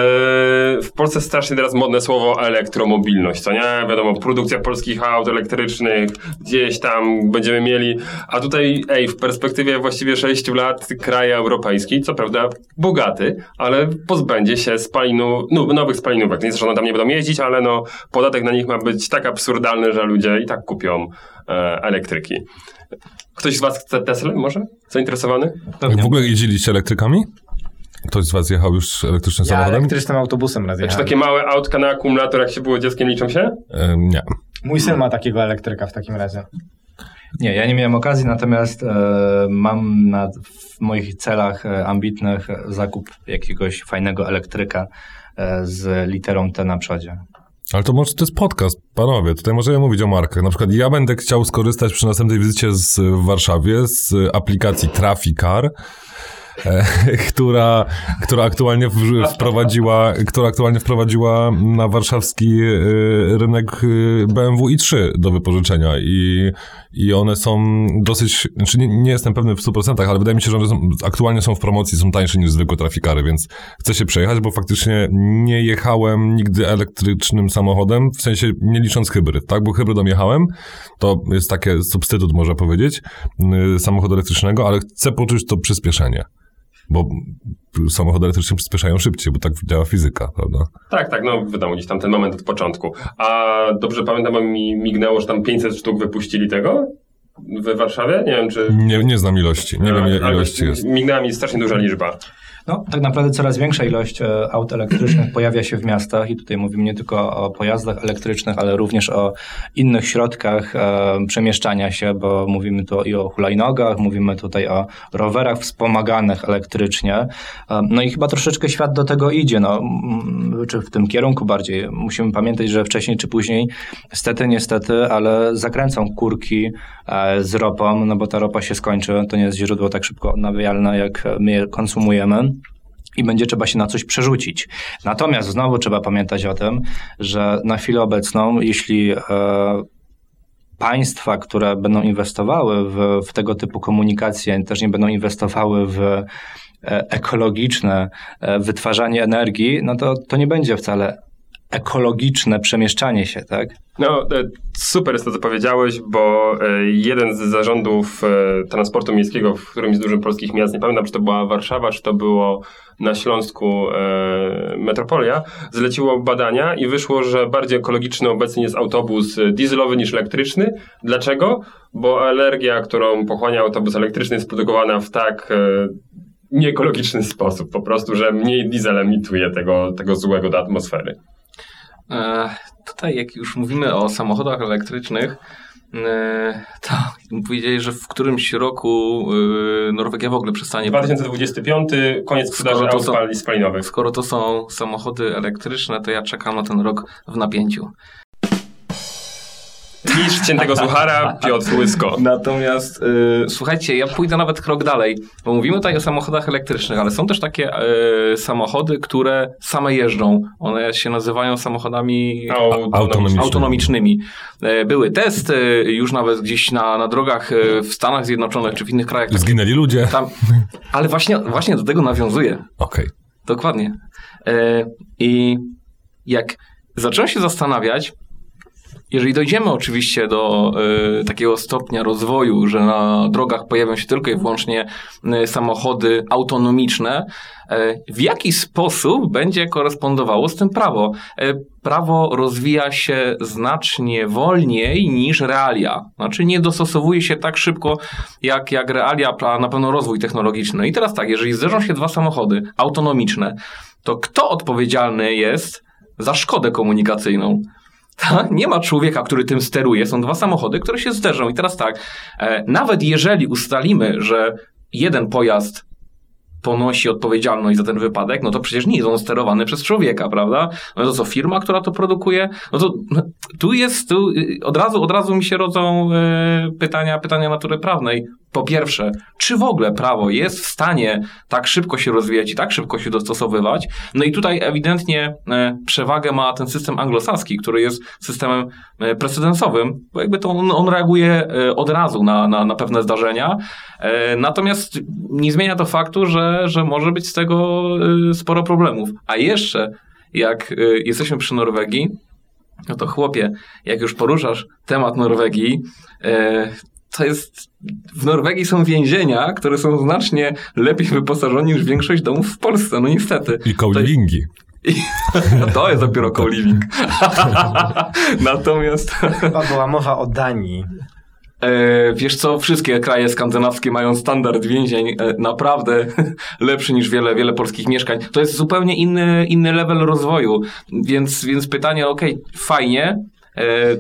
w Polsce strasznie teraz modne słowo elektromobilność, co nie? Wiadomo, produkcja polskich aut elektrycznych, gdzieś tam będziemy mieli, a tutaj, ej, w perspektywie właściwie 6 lat kraj europejski, co prawda bogaty, ale pozbędzie się spalinu, no, nowych spalinówek. Nie, że one tam nie będą jeździć, ale no, podatek na nich ma być tak absurdalny, że ludzie i tak kupią e, elektryki. Ktoś z was chce Tesla może? Zainteresowany? W ogóle jeździliście elektrykami? Ktoś z was jechał już elektrycznym Ja samochodem? elektrycznym autobusem raz Czy jechałem. takie małe autka na akumulator, jak się było dzieckiem, liczą się? E, nie. Mój syn ma takiego elektryka w takim razie. Nie, ja nie miałem okazji, natomiast e, mam na, w moich celach e, ambitnych zakup jakiegoś fajnego elektryka e, z literą T na przodzie. Ale to może to jest podcast, panowie. Tutaj możemy mówić o markach. Na przykład ja będę chciał skorzystać przy następnej wizycie z, w Warszawie z aplikacji Traficar, która, która aktualnie wprowadziła, która aktualnie wprowadziła na warszawski e, rynek e, BMW i3 do wypożyczenia. I, i one są dosyć, znaczy nie, nie jestem pewny w 100%, ale wydaje mi się, że one są, aktualnie są w promocji, są tańsze niż zwykłe trafikary, więc chcę się przejechać, bo faktycznie nie jechałem nigdy elektrycznym samochodem, w sensie nie licząc hybryd, tak, bo hybrydem jechałem, to jest takie substytut, można powiedzieć, yy, samochodu elektrycznego, ale chcę poczuć to przyspieszenie, bo samochody elektryczne przyspieszają szybciej, bo tak działa fizyka, prawda? Tak, tak, no wiadomo, gdzieś tam ten moment od początku. A dobrze pamiętam, bo mi mignęło, że tam 500 sztuk wypuścili tego w Warszawie? Nie wiem, czy... Nie, nie znam ilości, nie wiem ile ilości jest. Mignęła mi strasznie duża liczba. No, tak naprawdę coraz większa ilość e, aut elektrycznych pojawia się w miastach i tutaj mówimy nie tylko o pojazdach elektrycznych, ale również o innych środkach e, przemieszczania się, bo mówimy tu i o hulajnogach, mówimy tutaj o rowerach wspomaganych elektrycznie. E, no i chyba troszeczkę świat do tego idzie, no, mm, czy w tym kierunku bardziej. Musimy pamiętać, że wcześniej czy później, stety, niestety, ale zakręcą kurki z ropą, no bo ta ropa się skończy, to nie jest źródło tak szybko odnawialne, jak my je konsumujemy i będzie trzeba się na coś przerzucić. Natomiast znowu trzeba pamiętać o tym, że na chwilę obecną, jeśli e, państwa, które będą inwestowały w, w tego typu komunikacje, też nie będą inwestowały w e, ekologiczne e, wytwarzanie energii, no to to nie będzie wcale ekologiczne przemieszczanie się, tak? No, e, super jest to, co powiedziałeś, bo e, jeden z zarządów e, transportu miejskiego w którymś z dużych polskich miast, nie pamiętam, czy to była Warszawa, czy to było na Śląsku Metropolia, zleciło badania i wyszło, że bardziej ekologiczny obecnie jest autobus dieselowy niż elektryczny. Dlaczego? Bo alergia, którą pochłania autobus elektryczny jest produkowana w tak nieekologiczny sposób, po prostu, że mniej diesel emituje tego, tego złego do atmosfery. E, tutaj, jak już mówimy o samochodach elektrycznych, e, to powiedzieli, że w którymś roku e, Norwegia w ogóle przestanie. 2025, koniec sprzedaży aut spalinowych. Skoro to są samochody elektryczne, to ja czekam na ten rok w napięciu. Niż ciętego suchara, Piotr Łysko. Natomiast y, słuchajcie, ja pójdę nawet krok dalej, bo mówimy tutaj o samochodach elektrycznych, ale są też takie y, samochody, które same jeżdżą. One się nazywają samochodami autonomicznymi. autonomicznymi. Y, były testy, już nawet gdzieś na, na drogach w Stanach Zjednoczonych czy w innych krajach. Zginęli ludzie. Tam, ale właśnie, właśnie do tego nawiązuje. Okej. Okay. Dokładnie. I jak zacząłem się zastanawiać, jeżeli dojdziemy oczywiście do y, takiego stopnia rozwoju, że na drogach pojawią się tylko i wyłącznie y, samochody autonomiczne, y, w jaki sposób będzie korespondowało z tym prawo? prawo rozwija się znacznie wolniej niż realia. Znaczy nie dostosowuje się tak szybko jak, jak realia, a na pewno rozwój technologiczny. I teraz tak, jeżeli zderzą się dwa samochody autonomiczne, to kto odpowiedzialny jest za szkodę komunikacyjną? Nie ma człowieka, który tym steruje. Są dwa samochody, które się zderzą. I teraz tak, e, nawet jeżeli ustalimy, że jeden pojazd ponosi odpowiedzialność za ten wypadek, no to przecież nie jest on sterowany przez człowieka, prawda? No to co, firma, która to produkuje? No to no, tu jest, tu y, od razu, od razu mi się rodzą y, pytania, pytania natury prawnej. Po pierwsze, czy w ogóle prawo jest w stanie tak szybko się rozwijać i tak szybko się dostosowywać? No i tutaj ewidentnie e, przewagę ma ten system anglosaski, który jest systemem e, precedensowym, bo jakby to on, on reaguje e, od razu na, na, na pewne zdarzenia. Natomiast nie zmienia to faktu, że, że może być z tego sporo problemów. A jeszcze, jak jesteśmy przy Norwegii, no to chłopie, jak już poruszasz temat Norwegii, to jest. W Norwegii są więzienia, które są znacznie lepiej wyposażone niż większość domów w Polsce, no niestety. I co-livingi. To jest dopiero co-living. Natomiast. Chyba była mowa o Danii. E, wiesz co, wszystkie kraje skandynawskie mają standard więzień e, naprawdę lepszy niż wiele, wiele polskich mieszkań. To jest zupełnie inny, inny level rozwoju. Więc, więc pytanie, okej, okay, fajnie,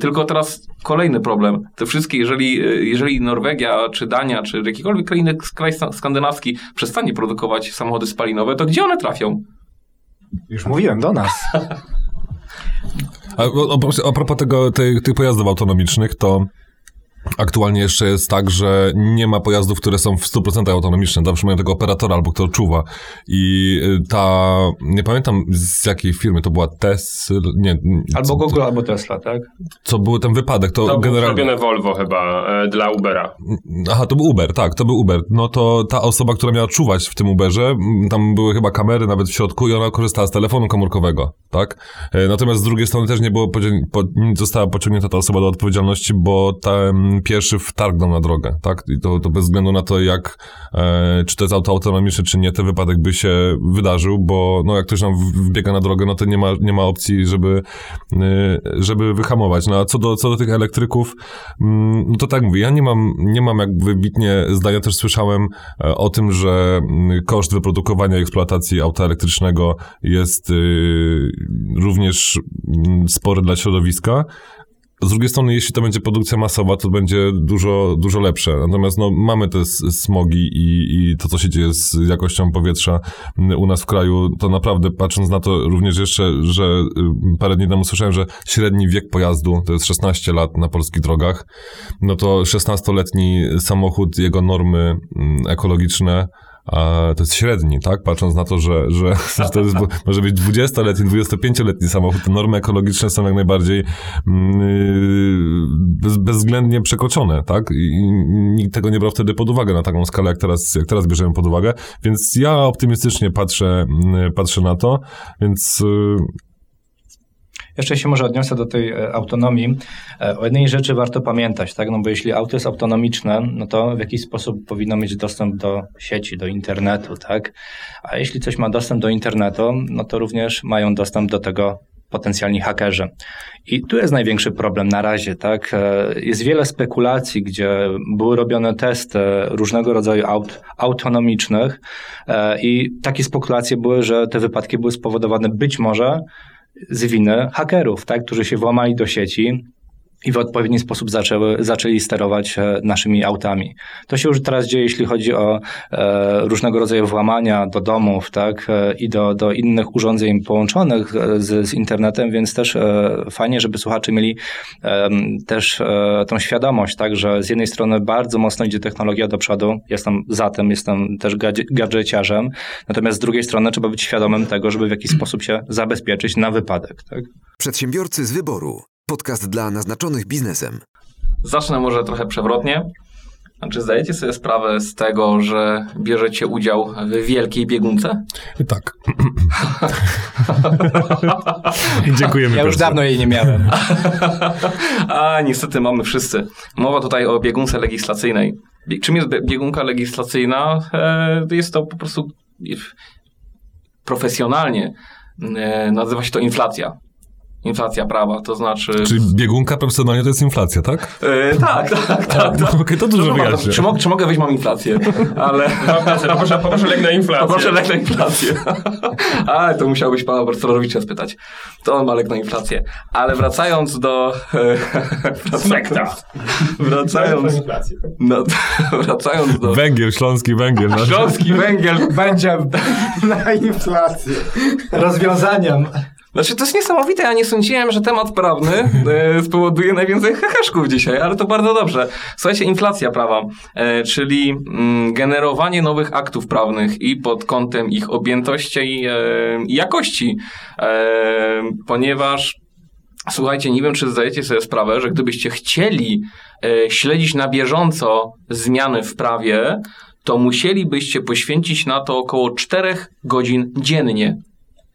tylko teraz kolejny problem. Te wszystkie, jeżeli, jeżeli Norwegia, czy Dania, czy jakikolwiek kraj, kraj skandynawski przestanie produkować samochody spalinowe, to gdzie one trafią? Już mówiłem, do nas. A, o, a propos tego, tych, tych pojazdów autonomicznych, to Aktualnie jeszcze jest tak, że nie ma pojazdów, które są w 100% autonomiczne. Zawsze mają tego operatora albo kto czuwa. I y, ta, nie pamiętam z jakiej firmy, to była Tesla, nie. Albo Google, to, albo Tesla, tak? Co był ten wypadek, to, to generalnie... To Volvo chyba e, dla Ubera. Aha, to był Uber, tak, to był Uber. No to ta osoba, która miała czuwać w tym Uberze, tam były chyba kamery nawet w środku i ona korzystała z telefonu komórkowego, tak? E, natomiast z drugiej strony też nie było, po, została pociągnięta ta osoba do odpowiedzialności, bo ta mm, pieszy wtargną na drogę, tak? I to, to bez względu na to, jak, e, czy to jest auto autonomiczne, czy nie, ten wypadek by się wydarzył, bo no, jak ktoś nam wbiega na drogę, no to nie ma, nie ma opcji, żeby, e, żeby wyhamować. No a co do, co do tych elektryków, mm, no to tak mówię, ja nie mam, nie mam jak wybitnie zdania, też słyszałem e, o tym, że mm, koszt wyprodukowania i eksploatacji auta elektrycznego jest y, również mm, spory dla środowiska. Z drugiej strony, jeśli to będzie produkcja masowa, to będzie dużo, dużo lepsze. Natomiast no, mamy te smogi i, i to, co się dzieje z jakością powietrza mm, u nas w kraju, to naprawdę patrząc na to również jeszcze, że y, parę dni temu słyszałem, że średni wiek pojazdu to jest 16 lat na polskich drogach, no to 16-letni samochód, jego normy mm, ekologiczne, to jest średni, tak? Patrząc na to, że, że to jest, może być 20-letni, 25-letni samochód, te normy ekologiczne są jak najbardziej mm, bez, bezwzględnie przekroczone, tak? I i nikt tego nie brał wtedy pod uwagę na taką skalę, jak teraz, jak teraz bierzemy pod uwagę. Więc ja optymistycznie patrzę, mm, patrzę na to, więc y, Jeszcze się może odniosę do tej e, autonomii. E, O jednej rzeczy warto pamiętać, tak? No bo jeśli auto jest autonomiczne, no to w jakiś sposób powinno mieć dostęp do sieci, do internetu, tak? A jeśli coś ma dostęp do internetu, no to również mają dostęp do tego potencjalni hakerzy. I tu jest największy problem na razie, tak? E, Jest wiele spekulacji, gdzie były robione testy różnego rodzaju aut autonomicznych i takie spekulacje były, że te wypadki były spowodowane być może z winy hakerów, tak, którzy się włamali do sieci i w odpowiedni sposób zaczęły, zaczęli sterować e, naszymi autami. To się już teraz dzieje, jeśli chodzi o e, różnego rodzaju włamania do domów tak, e, i do, do innych urządzeń połączonych e, z, z internetem, więc też e, fajnie, żeby słuchacze mieli też e, tą świadomość, tak, że z jednej strony bardzo mocno idzie technologia do przodu, jestem za tym, jestem też gadże- gadżeciarzem, natomiast z drugiej strony trzeba być świadomym tego, żeby w jakiś sposób się zabezpieczyć na wypadek. Tak? Przedsiębiorcy z wyboru. Podcast dla naznaczonych biznesem. Zacznę może trochę przewrotnie. Znaczy, zdajecie sobie sprawę z tego, że bierzecie udział w wielkiej biegunce? tak. Dziękujemy. Ja już dawno jej nie miałem. A niestety mamy wszyscy. Mowa tutaj o biegunce legislacyjnej. Czym jest bie- biegunka legislacyjna? E, Jest to po prostu profesjonalnie e, nazywa się to inflacja. Inflacja prawa, to znaczy. Czyli biegunka personalnie to jest inflacja, tak? E, tak, tak, tak. No, Okej, to dużo No, dobra, wyjaśnia. czy, mo- czy mogę wejść, mam inflację? Ale. Poproszę, poproszę lek na inflację. Poproszę lek na inflację. Ale to musiałbyś pana Borsterowicza spytać. To on ma lek na inflację. Ale wracając do... e, Smekta. Wracając, no, wracając do... Węgiel, śląski węgiel. nasz. Śląski węgiel. Będzie na inflację. Rozwiązaniem. Znaczy, to jest niesamowite. Ja nie sądziłem, że temat prawny e, spowoduje najwięcej heheszków dzisiaj, ale to bardzo dobrze. Słuchajcie, inflacja prawa, e, czyli mm, generowanie nowych aktów prawnych i pod kątem ich objętości i, e, i jakości, e, ponieważ Słuchajcie, nie wiem, czy zdajecie sobie sprawę, że gdybyście chcieli e, śledzić na bieżąco zmiany w prawie, to musielibyście poświęcić na to około 4 godzin dziennie.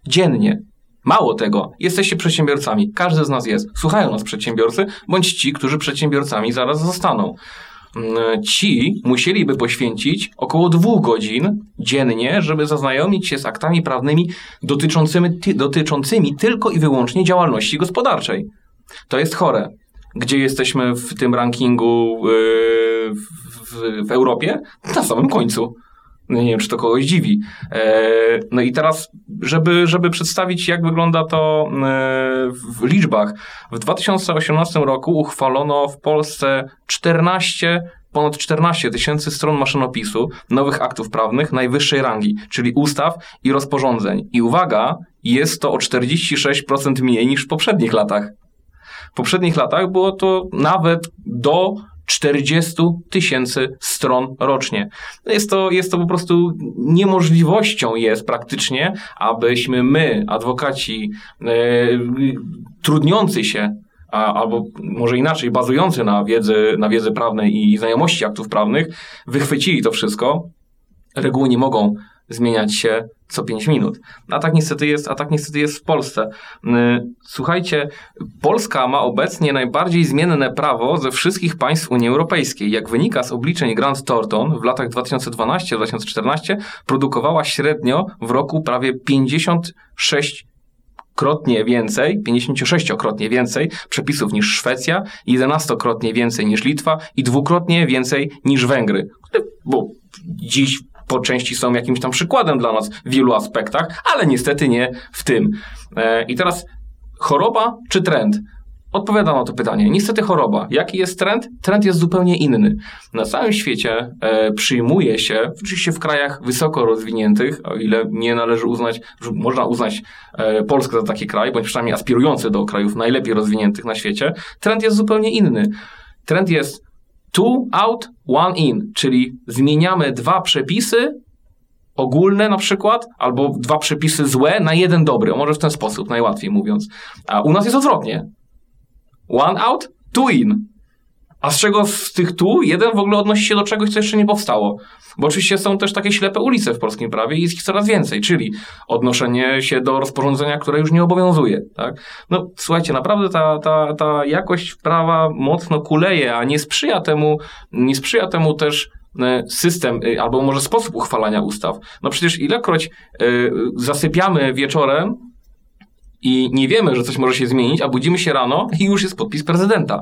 Dziennie. Mało tego, jesteście przedsiębiorcami. Każdy z nas jest. Słuchają nas przedsiębiorcy, bądź ci, którzy przedsiębiorcami zaraz zostaną. Mm, Ci musieliby poświęcić około dwóch godzin dziennie, żeby zaznajomić się z aktami prawnymi dotyczącymi, ty, dotyczącymi tylko i wyłącznie działalności gospodarczej. To jest chore. Gdzie jesteśmy w tym rankingu yy, w, w, w Europie? Na samym końcu. No nie wiem, czy to kogoś dziwi. E, No i teraz, żeby, żeby przedstawić, jak wygląda to e, w liczbach. W 2018 roku uchwalono w Polsce 14, ponad 14 tysięcy stron maszynopisu nowych aktów prawnych najwyższej rangi, czyli ustaw i rozporządzeń. I uwaga, jest to o 46% mniej niż w poprzednich latach. W poprzednich latach było to nawet do 40 tysięcy stron rocznie. Jest to, jest to po prostu niemożliwością jest praktycznie, abyśmy my, adwokaci, e, trudniący się a, albo może inaczej, bazujący na wiedzy, na wiedzy prawnej i znajomości aktów prawnych, wychwycili to wszystko. Reguły nie mogą zmieniać się co 5 minut. A tak niestety jest, a tak niestety jest w Polsce. Yy, Słuchajcie, Polska ma obecnie najbardziej zmienne prawo ze wszystkich państw Unii Europejskiej. Jak wynika z obliczeń Grant Thornton, w latach 2012-2014 produkowała średnio w roku prawie 56 krotnie więcej, 56-krotnie więcej przepisów niż Szwecja, 11-krotnie więcej niż Litwa i dwukrotnie więcej niż Węgry. Bo dziś po części są jakimś tam przykładem dla nas w wielu aspektach, ale niestety nie w tym. E, I teraz choroba czy trend? Odpowiadam na to pytanie. Niestety choroba. Jaki jest trend? Trend jest zupełnie inny. Na całym świecie e, przyjmuje się, oczywiście w krajach wysoko rozwiniętych, o ile nie należy uznać, można uznać e, Polskę za taki kraj, bądź przynajmniej aspirujący do krajów najlepiej rozwiniętych na świecie, trend jest zupełnie inny. Trend jest two out, one in, czyli zmieniamy dwa przepisy ogólne na przykład, albo dwa przepisy złe na jeden dobry. Może w ten sposób, najłatwiej mówiąc. A u nas jest odwrotnie. One out, two in. A z czego z tych tu jeden w ogóle odnosi się do czegoś, co jeszcze nie powstało? Bo oczywiście są też takie ślepe ulice w polskim prawie i jest ich coraz więcej, czyli odnoszenie się do rozporządzenia, które już nie obowiązuje. Tak? No słuchajcie, naprawdę ta, ta, ta jakość prawa mocno kuleje, a nie sprzyja temu, nie sprzyja temu też e, system, e, albo może sposób uchwalania ustaw. No przecież ilekroć y, zasypiamy wieczorem i nie wiemy, że coś może się zmienić, a budzimy się rano i już jest podpis prezydenta.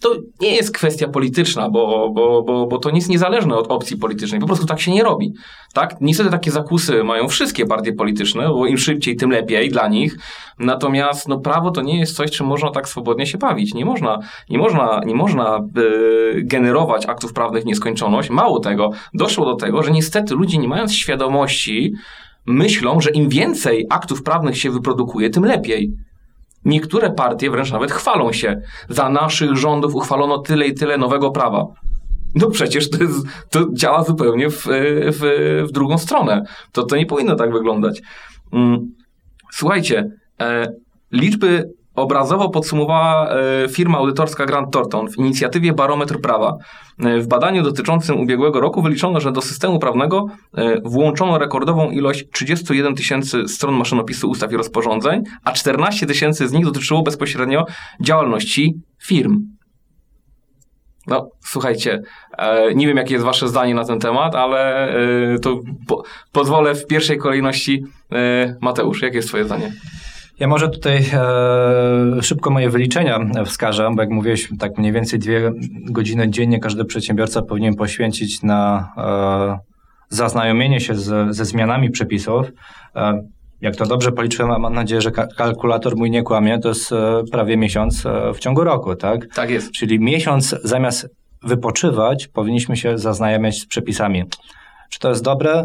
To nie jest kwestia polityczna, bo, bo, bo, bo to nic niezależne od opcji politycznej. Po prostu tak się nie robi. Tak? Niestety takie zakusy mają wszystkie partie polityczne, bo im szybciej, tym lepiej dla nich. Natomiast no, prawo to nie jest coś, czym można tak swobodnie się bawić. Nie można, nie można, nie można yy, generować aktów prawnych w nieskończoność. Mało tego, doszło do tego, że niestety ludzie nie mając świadomości, myślą, że im więcej aktów prawnych się wyprodukuje, tym lepiej. Niektóre partie wręcz nawet chwalą się. Za naszych rządów uchwalono tyle i tyle nowego prawa. No przecież to, jest, to działa zupełnie w, w, w, drugą stronę. To, to nie powinno tak wyglądać. Mm, słuchajcie, e, liczby obrazowo podsumowała e, firma audytorska Grant Thornton w inicjatywie Barometr Prawa. E, w badaniu dotyczącym ubiegłego roku wyliczono, że do systemu prawnego e, włączono rekordową ilość 31 tysięcy stron maszynopisu ustaw i rozporządzeń, a 14 tysięcy z nich dotyczyło bezpośrednio działalności firm. No, słuchajcie, nie wiem, jakie jest Wasze zdanie na ten temat, ale to po pozwolę w pierwszej kolejności. Mateusz, jakie jest Twoje zdanie? Ja może tutaj e, szybko moje wyliczenia wskażę, bo jak mówiłeś, tak mniej więcej dwie godziny dziennie każdy przedsiębiorca powinien poświęcić na e, zaznajomienie się z, ze zmianami przepisów. E, jak to dobrze policzyłem, a mam nadzieję, że kalkulator mój nie kłamie, to jest e, prawie miesiąc e, w ciągu roku, tak? Tak jest. Czyli miesiąc zamiast wypoczywać, powinniśmy się zaznajamiać z przepisami. Czy to jest dobre?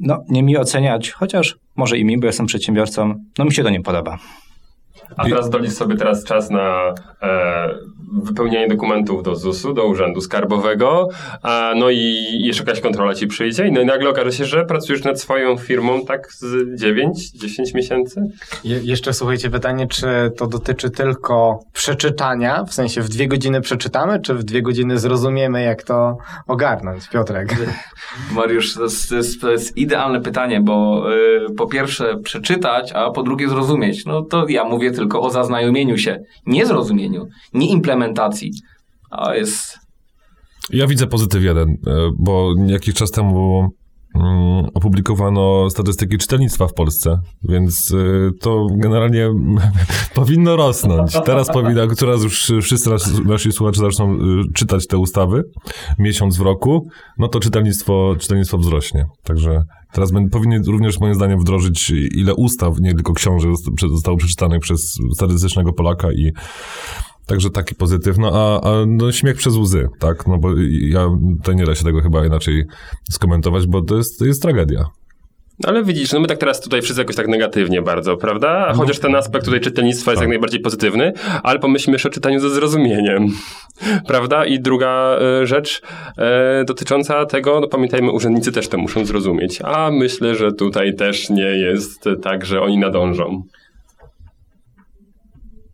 No, nie mi oceniać, chociaż może i mi, bo jestem przedsiębiorcą, no mi się to nie podoba. A teraz dolicz sobie teraz czas na e, wypełnianie dokumentów do ZUS-u, do Urzędu Skarbowego, a, no i jeszcze jakaś kontrola ci przyjdzie no i nagle okaże się, że pracujesz nad swoją firmą tak z 9-10 miesięcy? Je, jeszcze słuchajcie, pytanie, czy to dotyczy tylko przeczytania, w sensie w dwie godziny przeczytamy, czy w dwie godziny zrozumiemy, jak to ogarnąć? Piotrek. Mariusz, to jest, to jest, to jest idealne pytanie, bo y, po pierwsze przeczytać, a po drugie zrozumieć. No to ja mówię tylko o zaznajomieniu się, nie zrozumieniu, nie implementacji. A jest. Ja widzę pozytyw jeden, e, bo jakiś czas temu opublikowano statystyki czytelnictwa w Polsce, więc e, to generalnie powinno rosnąć. Teraz powinna, teraz już wszyscy nasi słuchacze zaczną e, czytać te ustawy miesiąc w roku, no to czytelnictwo, czytelnictwo wzrośnie. Także Teraz powinien również moim zdaniem wdrożyć ile ustaw, nie tylko książek zostało przeczytanych przez statystycznego Polaka i Także taki pozytyw, no a, a no, śmiech przez łzy, tak? No bo ja to nie da się tego chyba inaczej skomentować, bo to jest, to jest tragedia. Ale widzisz, no my tak teraz tutaj wszyscy jakoś tak negatywnie bardzo, prawda? No. Chociaż ten aspekt tutaj czytelnictwa jest tak. jak najbardziej pozytywny, ale pomyślmy jeszcze o czytaniu ze zrozumieniem, prawda? I druga y, rzecz y, dotycząca tego, no pamiętajmy, urzędnicy też to muszą zrozumieć, a myślę, że tutaj też nie jest tak, że oni nadążą.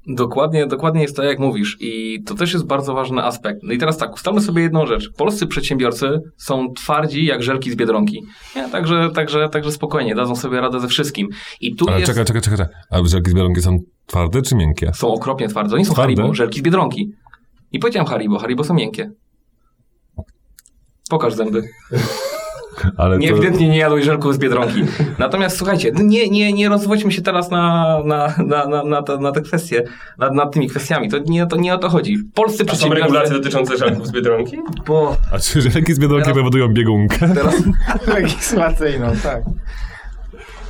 Dokładnie, dokładnie jest tak, jak mówisz. I to też jest bardzo ważny aspekt. No i teraz tak, ustalmy sobie jedną rzecz. Polscy przedsiębiorcy są twardzi jak żelki z Biedronki. Nie? Także, także, także spokojnie, dadzą sobie radę ze wszystkim. I tu Ale jest... czekaj, czekaj, czekaj. czekaj. A żelki z biedronki są twarde czy miękkie? Są okropnie twarde. Oni są Twarde? Haribo, żelki z Biedronki. Nie powiedziałem Haribo, Haribo są miękkie. Pokaż zęby. Ale Nie, to... ewidentnie nie jadłeś żelków z Biedronki. Natomiast słuchajcie, nie, nie, nie rozwodźmy się teraz na, na, na, na, na, te, na te kwestie, nad, nad tymi kwestiami. To nie, to nie o to chodzi. Polscy A są regulacje dotyczące żelków z Biedronki? Bo A czy żelki z biedronki Teraz- powodują biegunkę? teraz, Legislacyjną, tak.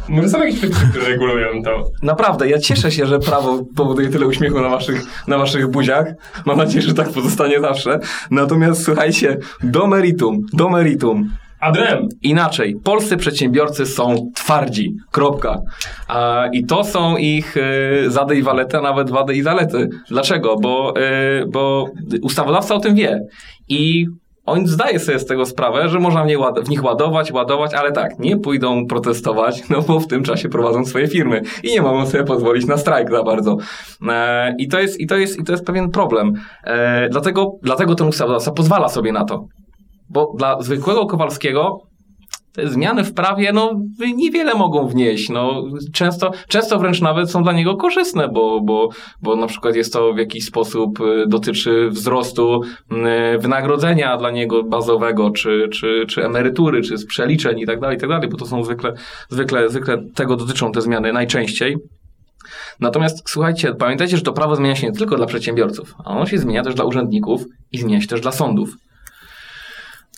Może są jakieś przepisy, które regulują to. naprawdę, ja cieszę się, że prawo powoduje tyle uśmiechu na waszych, na waszych buziach. Mam nadzieję, że tak pozostanie zawsze. Natomiast słuchajcie, do meritum, do meritum. Adrem! Inaczej, polscy przedsiębiorcy są twardzi. Kropka. A, I to są ich y, zady i walety, a nawet wady i zalety. Dlaczego? Bo, y, bo ustawodawca o tym wie. I on zdaje sobie z tego sprawę, że można w, w nich ładować, ładować, ale tak, nie pójdą protestować, no bo w tym czasie prowadzą swoje firmy i nie mogą sobie pozwolić na strajk za bardzo. E, I to jest, i to jest, i to jest pewien problem. E, dlatego, dlatego ten ustawodawca pozwala sobie na to. Bo dla zwykłego Kowalskiego te zmiany w prawie no, niewiele mogą wnieść. No, często, często wręcz nawet są dla niego korzystne, bo, bo, bo na przykład jest to w jakiś sposób y, dotyczy wzrostu y, wynagrodzenia dla niego bazowego, czy, czy, czy emerytury, czy z przeliczeń i tak dalej, i tak dalej, bo to są zwykle, zwykle, zwykle tego dotyczą te zmiany najczęściej. Natomiast słuchajcie, pamiętajcie, że to prawo zmienia się nie tylko dla przedsiębiorców, ono się zmienia też dla urzędników i zmienia się też dla sądów.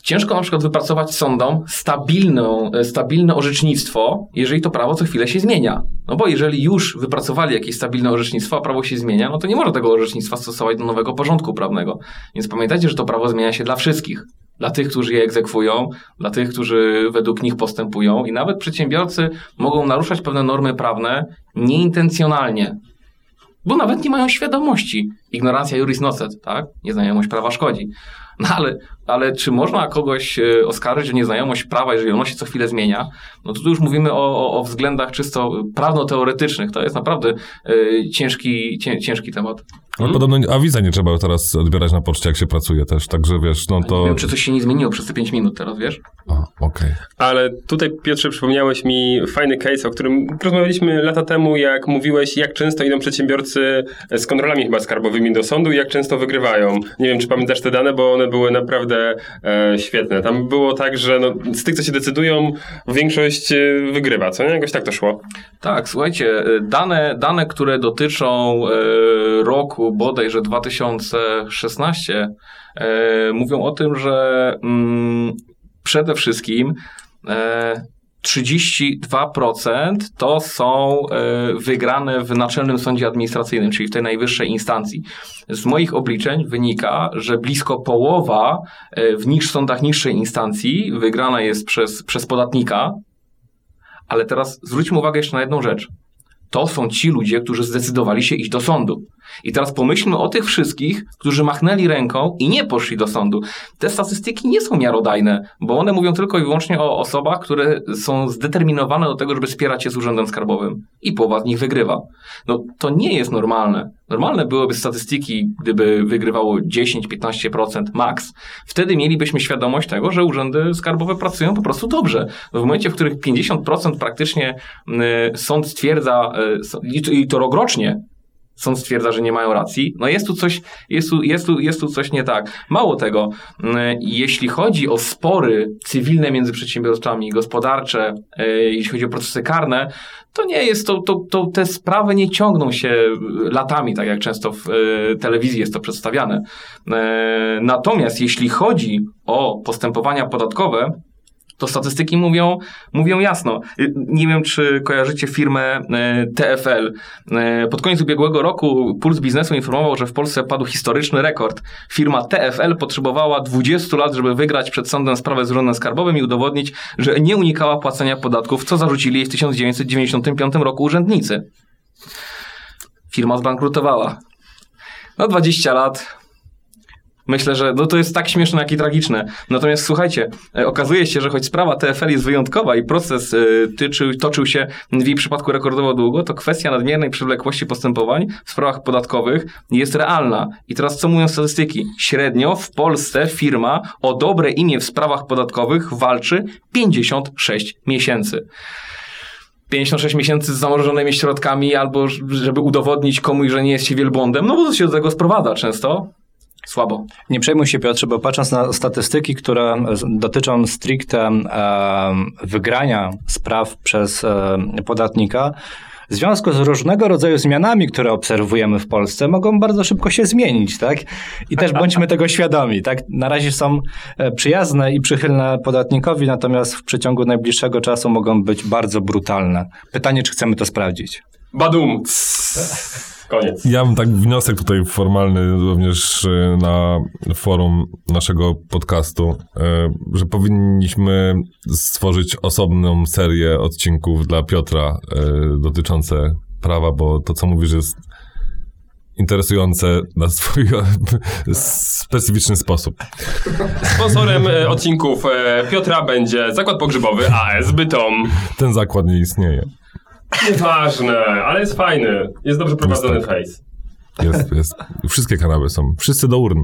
Ciężko na przykład wypracować sądom stabilną, e, stabilne orzecznictwo, jeżeli to prawo co chwilę się zmienia. No bo jeżeli już wypracowali jakieś stabilne orzecznictwo, a prawo się zmienia, no to nie można tego orzecznictwa stosować do nowego porządku prawnego. Więc pamiętajcie, że to prawo zmienia się dla wszystkich. Dla tych, którzy je egzekwują, dla tych, którzy według nich postępują i nawet przedsiębiorcy mogą naruszać pewne normy prawne nieintencjonalnie, bo nawet nie mają świadomości. Ignorancja juris nocet, tak? Nieznajomość prawa szkodzi. No ale, ale czy można kogoś e, oskarżyć o nieznajomość prawa, jeżeli ono się co chwilę zmienia? No to tu już mówimy o, o, o względach czysto prawno-teoretycznych. To jest naprawdę e, ciężki, cię, ciężki temat. No, podobno awiza nie trzeba teraz odbierać na poczcie, jak się pracuje też, także wiesz, no Nie to... wiem, czy coś się nie zmieniło przez te 5 minut teraz, wiesz? A, okej. Ale tutaj, Piotrze, przypomniałeś mi fajny case, o którym rozmawialiśmy lata temu, jak mówiłeś, jak często idą przedsiębiorcy z kontrolami chyba skarbowymi do sądu i jak często wygrywają. Nie wiem, czy pamiętasz te dane, bo one były naprawdę e, świetne. Tam było tak, że no, z tych, co się decydują, większość e, wygrywa, co nie? Jakoś tak to szło. Tak, słuchajcie, e, dane, dane które dotyczą e, roku bodajże 2016, e, mówią o tym, że mm, przede wszystkim e, 32% to są e, wygrane w Naczelnym Sądzie Administracyjnym, czyli w tej najwyższej instancji. Z moich obliczeń wynika, że blisko połowa e, w niż sądach niższej instancji wygrana jest przez, przez podatnika, ale teraz zwróćmy uwagę jeszcze na jedną rzecz. To są ci ludzie, którzy zdecydowali się iść do sądu. I teraz pomyślmy o tych wszystkich, którzy machnęli ręką i nie poszli do sądu. Te statystyki nie są miarodajne, bo one mówią tylko i wyłącznie o osobach, które są zdeterminowane do tego, żeby spierać się z urzędem skarbowym. I połowa z nich wygrywa. No to nie jest normalne. Normalne byłyby statystyki, gdyby wygrywało 10-15% max. Wtedy mielibyśmy świadomość tego, że urzędy skarbowe pracują po prostu dobrze. W momencie, w których 50% praktycznie y, sąd stwierdza, y, i to rokrocznie, sąd stwierdza, że nie mają racji, no jest tu coś, jest tu, jest tu, jest tu coś nie tak. Mało tego, y, jeśli chodzi o spory cywilne między przedsiębiorstwami, gospodarcze, y, jeśli chodzi o procesy karne, to nie jest to, to, to te sprawy nie ciągną się latami, tak jak często w y, telewizji jest to przedstawiane. Y, natomiast jeśli chodzi o postępowania podatkowe, to statystyki mówią, mówią jasno. Y, Nie wiem, czy kojarzycie firmę y, TFL. Y, Pod koniec ubiegłego roku Puls Biznesu informował, że w Polsce padł historyczny rekord. Firma TFL potrzebowała 20 lat, żeby wygrać przed sądem sprawę z urzędem skarbowym i udowodnić, że nie unikała płacenia podatków, co zarzucili jej w 1995 roku urzędnicy. Firma zbankrutowała. No 20 lat Myślę, że no to jest tak śmieszne, jak i tragiczne. Natomiast słuchajcie, e, okazuje się, że choć sprawa TFL jest wyjątkowa i proces e, tyczył, toczył się w jej przypadku rekordowo długo, to kwestia nadmiernej przewlekłości postępowań w sprawach podatkowych jest realna. I teraz co mówią statystyki? Średnio w Polsce firma o dobre imię w sprawach podatkowych walczy 56 miesięcy. 56 miesięcy z zamrożonymi środkami, albo żeby udowodnić komuś, że nie jest się wielbłądem, no bo to się do tego sprowadza często. Słabo. Nie przejmuj się Piotrze, bo patrząc na statystyki, które dotyczą stricte wygrania spraw przez e, podatnika, w związku z różnego rodzaju zmianami, które obserwujemy w Polsce, mogą bardzo szybko się zmienić, tak? I też bądźmy tego świadomi, tak? Na razie są e, przyjazne i przychylne podatnikowi, natomiast w przeciągu najbliższego czasu mogą być bardzo brutalne. Pytanie, czy chcemy to sprawdzić? Badum! Koniec. Ja mam tak wniosek tutaj formalny również e, na forum naszego podcastu, e, że powinniśmy stworzyć osobną serię odcinków dla Piotra e, dotyczące prawa, bo to, co mówisz, jest interesujące na swój specyficzny sposób. Sponsorem odcinków Piotra będzie zakład pogrzebowy AS Bytom. Ten zakład nie istnieje. Nieważne, ale jest fajny. Jest dobrze prowadzony face. Jest, jest. Wszystkie kanały są. Wszyscy do urn.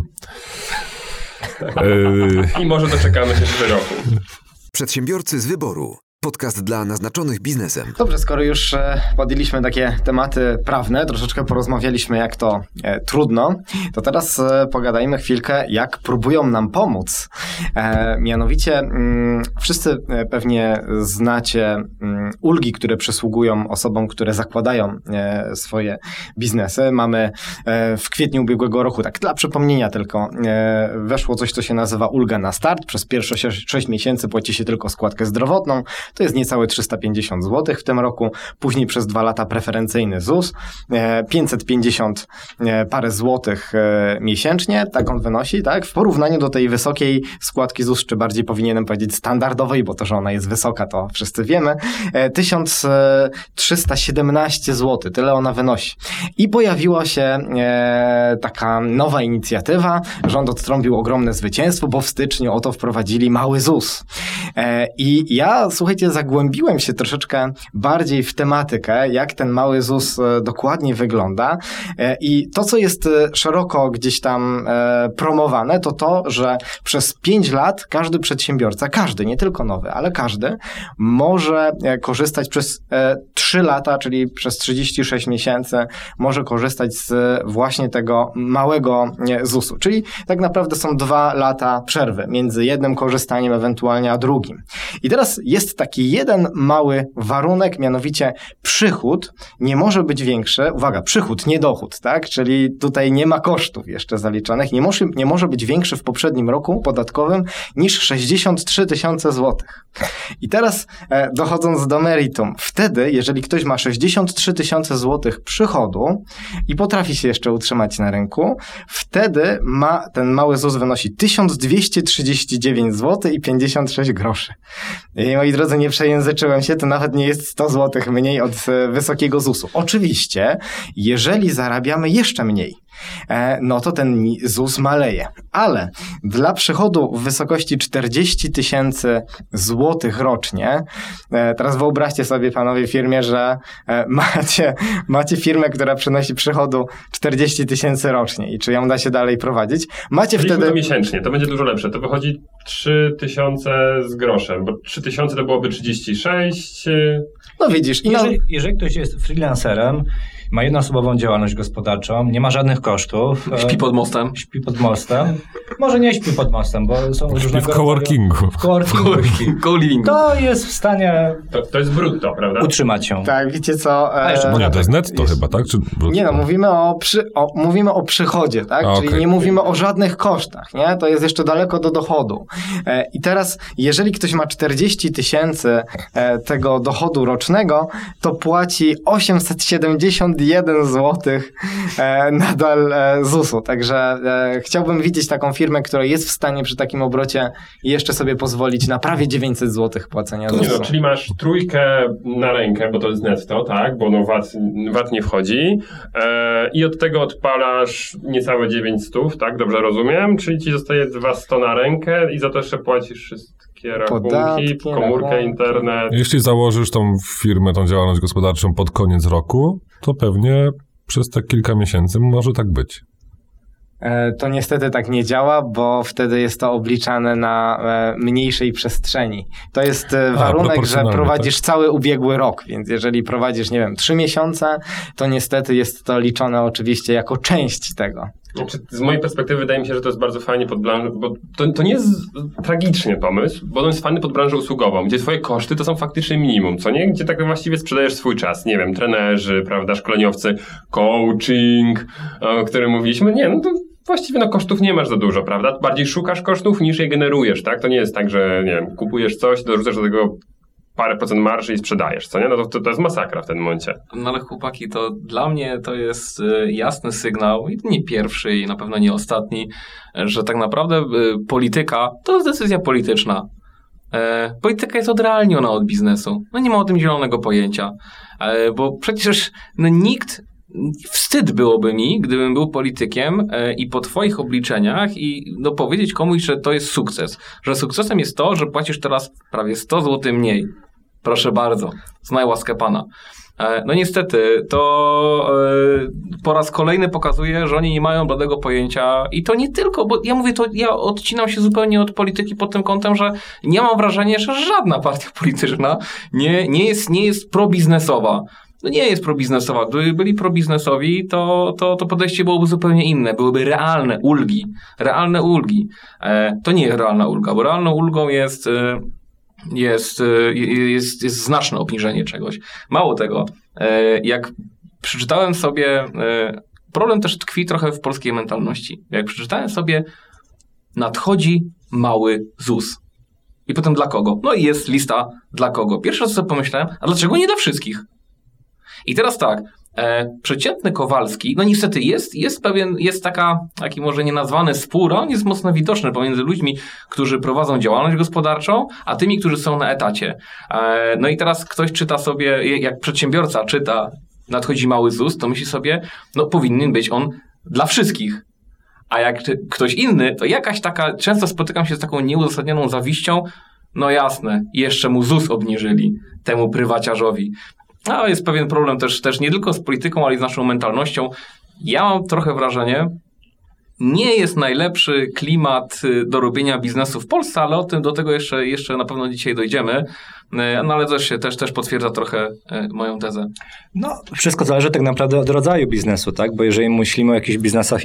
I może doczekamy się w roku. Przedsiębiorcy z wyboru. Podcast dla naznaczonych biznesem. Dobrze, skoro już e, podjęliśmy takie tematy prawne, troszeczkę porozmawialiśmy, jak to e, trudno, to teraz e, pogadajmy chwilkę, jak próbują nam pomóc. E, mianowicie, mm, wszyscy e, pewnie znacie mm, ulgi, które przysługują osobom, które zakładają e, swoje biznesy. Mamy w kwietniu ubiegłego roku, tak dla przypomnienia tylko, weszło coś, co się nazywa ulga na start. Przez pierwsze 6 miesięcy płaci się tylko składkę zdrowotną. To jest niecałe 350 zł w tym roku. Później przez dwa lata preferencyjny ZUS. 550 e, e, parę złotych e, miesięcznie, tak on wynosi, tak? W porównaniu do tej wysokiej składki ZUS, czy bardziej powinienem powiedzieć standardowej, bo to, że ona jest wysoka, to wszyscy wiemy. 1317 zł, tyle ona wynosi. I pojawiła się taka nowa inicjatywa. Rząd odtrąbił ogromne zwycięstwo, bo w styczniu oto wprowadzili mały ZUS. I ja, słuchajcie, zagłębiłem się troszeczkę bardziej w tematykę, jak ten mały ZUS e, dokładnie wygląda. E, I to, co jest e, szeroko gdzieś tam promowane, to to, że przez 5 lat każdy przedsiębiorca, każdy, nie tylko nowy, ale każdy, może korzystać przez 3 lata, czyli przez 36 miesięcy, może korzystać z właśnie tego małego ZUS-u. Czyli tak naprawdę są dwa lata przerwy między jednym korzystaniem ewentualnie a drugim. I teraz jest taki taki jeden mały warunek, mianowicie przychód nie może być większy, uwaga, przychód, nie dochód, tak? Czyli tutaj nie ma kosztów jeszcze zaliczonych, nie może, nie może być większy w poprzednim roku podatkowym niż 63 tysiące złotych. I teraz e, dochodząc do meritum, wtedy, jeżeli ktoś ma 63 tysiące złotych przychodu i potrafi się jeszcze utrzymać na rynku, wtedy ma ten mały ZUS wynosi 1239 zł i 56 groszy. I moi drodzy, nie przejęzyczyłem się, to nawet nie jest 100 zł mniej od e, wysokiego ZUS-u. Oczywiście, jeżeli zarabiamy jeszcze mniej, no to ten ZUS maleje. Ale dla przychodu w wysokości 40 tysięcy złotych rocznie, e, teraz wyobraźcie sobie panowie firmie, że e, macie, macie firmę, która przynosi przychodu 40 tysięcy rocznie i czy ją da się dalej prowadzić? Macie Liczmy wtedy... to miesięcznie, to będzie dużo lepsze. To wychodzi 3 tysiące z groszem, bo 3 tysiące to byłoby 36... No widzisz. I jeżeli, jeżeli ktoś jest freelancerem, ma jednoosobową działalność gospodarczą, nie ma żadnych kosztów. Śpi pod mostem. Śpi pod mostem. Może nie śpi pod mostem, bo są różne... w coworkingu. W coworkingu. To jest w stanie... To, to jest brutto, prawda? Utrzymać się. Tak, wiecie co... E... A jeszcze, e, nie, to jest netto jest... chyba, tak? Czy? Nie no, mówimy o, przy... o, mówimy o przychodzie, tak? A, Czyli okay. nie mówimy o żadnych kosztach, nie? To jest jeszcze daleko do dochodu. E, I teraz, jeżeli ktoś ma 40 tysięcy e, tego dochodu rocznego, to płaci 870 jeden złotych e, nadal e, ZUS-u. Także e, chciałbym widzieć taką firmę, która jest w stanie przy takim obrocie jeszcze sobie pozwolić na prawie 900 złotych płacenia ZUS-u. Czyli masz trójkę na rękę, bo to jest netto, tak? Bo no VAT, VAT nie wchodzi i od tego odpalasz niecałe 900, tak? Dobrze rozumiem? Czyli ci zostaje 200 na rękę i za to jeszcze płacisz wszystko rachunki, Podatki, komórkę, rachunki. internet. Jeśli założysz tą firmę, tą działalność gospodarczą pod koniec roku, to pewnie przez te kilka miesięcy może tak być. E, To niestety tak nie działa, bo wtedy jest to obliczane na e, mniejszej przestrzeni. To jest e, warunek, że proporcjonalnie, prowadzisz cały ubiegły rok, więc jeżeli prowadzisz, nie wiem, trzy miesiące, to niestety jest to liczone oczywiście jako część tego. Znaczy, z mojej perspektywy wydaje mi się, że to jest bardzo fajnie pod branżę, bo to, to nie jest tragicznie pomysł, bo on jest fajny pod branżę usługową, gdzie twoje koszty to są faktycznie minimum, co nie? Gdzie tak właściwie sprzedajesz swój czas, nie wiem, trenerzy, prawda, szkoleniowcy, coaching, o którym mówiliśmy, nie, no to właściwie no kosztów nie masz za dużo, prawda? Bardziej szukasz kosztów niż je generujesz, tak? To nie jest tak, że, nie wiem, kupujesz coś, dorzucasz do tego parę procent marży i sprzedajesz, co nie? No to, to, jest masakra w tym momencie. No ale chłopaki, to dla mnie to jest y, jasny sygnał, i nie pierwszy i na pewno nie ostatni, że tak naprawdę y, polityka to jest decyzja polityczna. E, Polityka jest odrealniona od biznesu. No nie ma o tym zielonego pojęcia. E, Bo przecież no, nikt, wstyd byłoby mi, gdybym był politykiem e, i po twoich obliczeniach i no, powiedzieć komuś, że to jest sukces. Że sukcesem jest to, że płacisz teraz prawie 100 zł mniej. Proszę bardzo, znaj łaskę pana. E, No niestety, to e, po raz kolejny pokazuje, że oni nie mają bladego pojęcia i to nie tylko, bo ja mówię to, ja odcinam się zupełnie od polityki pod tym kątem, że nie mam wrażenia, że żadna partia polityczna nie, nie, jest, nie jest probiznesowa. No nie jest probiznesowa. Gdyby byli probiznesowi, to, to, to podejście byłoby zupełnie inne. Byłyby realne ulgi. Realne ulgi. E, to nie jest realna ulga, bo realną ulgą jest... E, jest, e, jest, jest znaczne obniżenie czegoś. Mało tego, e, jak przeczytałem sobie, problem też tkwi trochę w polskiej mentalności. Jak przeczytałem sobie, nadchodzi mały ZUS. I potem dla kogo? No i jest lista dla kogo. Pierwsze co sobie pomyślałem, a dlaczego nie dla wszystkich? I teraz tak, e, przeciętny Kowalski, no niestety jest, jest pewien, jest taka, taki może nienazwany spór, on jest mocno widoczny pomiędzy ludźmi, którzy prowadzą działalność gospodarczą, a tymi, którzy są na etacie. E, no i teraz ktoś czyta sobie, jak przedsiębiorca czyta, nadchodzi mały ZUS, to myśli sobie, no powinien być on dla wszystkich. A jak ktoś inny, to jakaś taka, często spotykam się z taką nieuzasadnioną zawiścią, no jasne, jeszcze mu ZUS obniżyli, temu prywaciarzowi. A jest pewien problem też, też nie tylko z polityką, ale i z naszą mentalnością. Ja mam trochę wrażenie, nie jest najlepszy klimat y, do robienia biznesu w Polsce, ale o tym do tego jeszcze, jeszcze na pewno dzisiaj dojdziemy. Y, No ale też, też, też potwierdza trochę y, moją tezę. No, wszystko zależy tak naprawdę od rodzaju biznesu, tak? Bo jeżeli myślimy o jakichś biznesach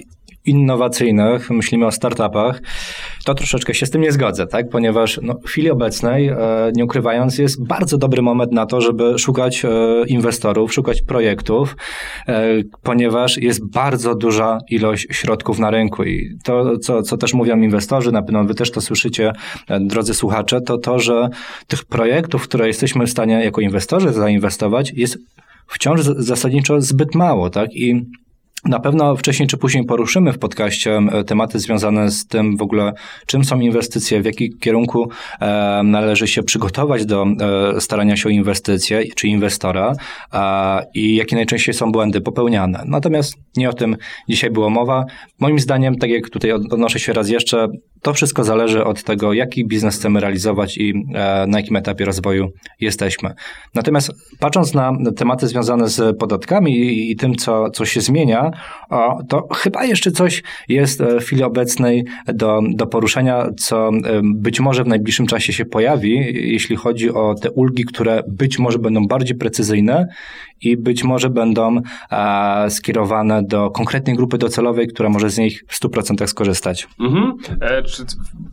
innowacyjnych, myślimy o startupach, to troszeczkę się z tym nie zgodzę, tak? Ponieważ no, w chwili obecnej, e, nie ukrywając, jest bardzo dobry moment na to, żeby szukać e, inwestorów, szukać projektów, e, ponieważ jest bardzo duża ilość środków na rynku i to, co, co też mówią inwestorzy, na pewno wy też to słyszycie, drodzy słuchacze, to to, że tych projektów, które jesteśmy w stanie jako inwestorzy zainwestować, jest wciąż zasadniczo zbyt mało, tak? I na pewno wcześniej czy później poruszymy w podcaście e, tematy związane z tym w ogóle, czym są inwestycje, w jaki kierunku e, należy się przygotować do e, starania się o inwestycje, czy inwestora e, i jakie najczęściej są błędy popełniane. Natomiast nie o tym dzisiaj było mowa. Moim zdaniem, tak jak tutaj od- odnoszę się raz jeszcze, to wszystko zależy od tego, jaki biznes chcemy realizować i e, na jakim etapie rozwoju jesteśmy. Natomiast patrząc na tematy związane z podatkami i, tym, co, co się zmienia, to chyba jeszcze coś jest e, w chwili obecnej do, do poruszenia, co e, być może w najbliższym czasie się pojawi, jeśli chodzi o te ulgi, które być może będą bardziej precyzyjne i być może będą skierowane do konkretnej grupy docelowej, która może z nich w 100% skorzystać. Mhm.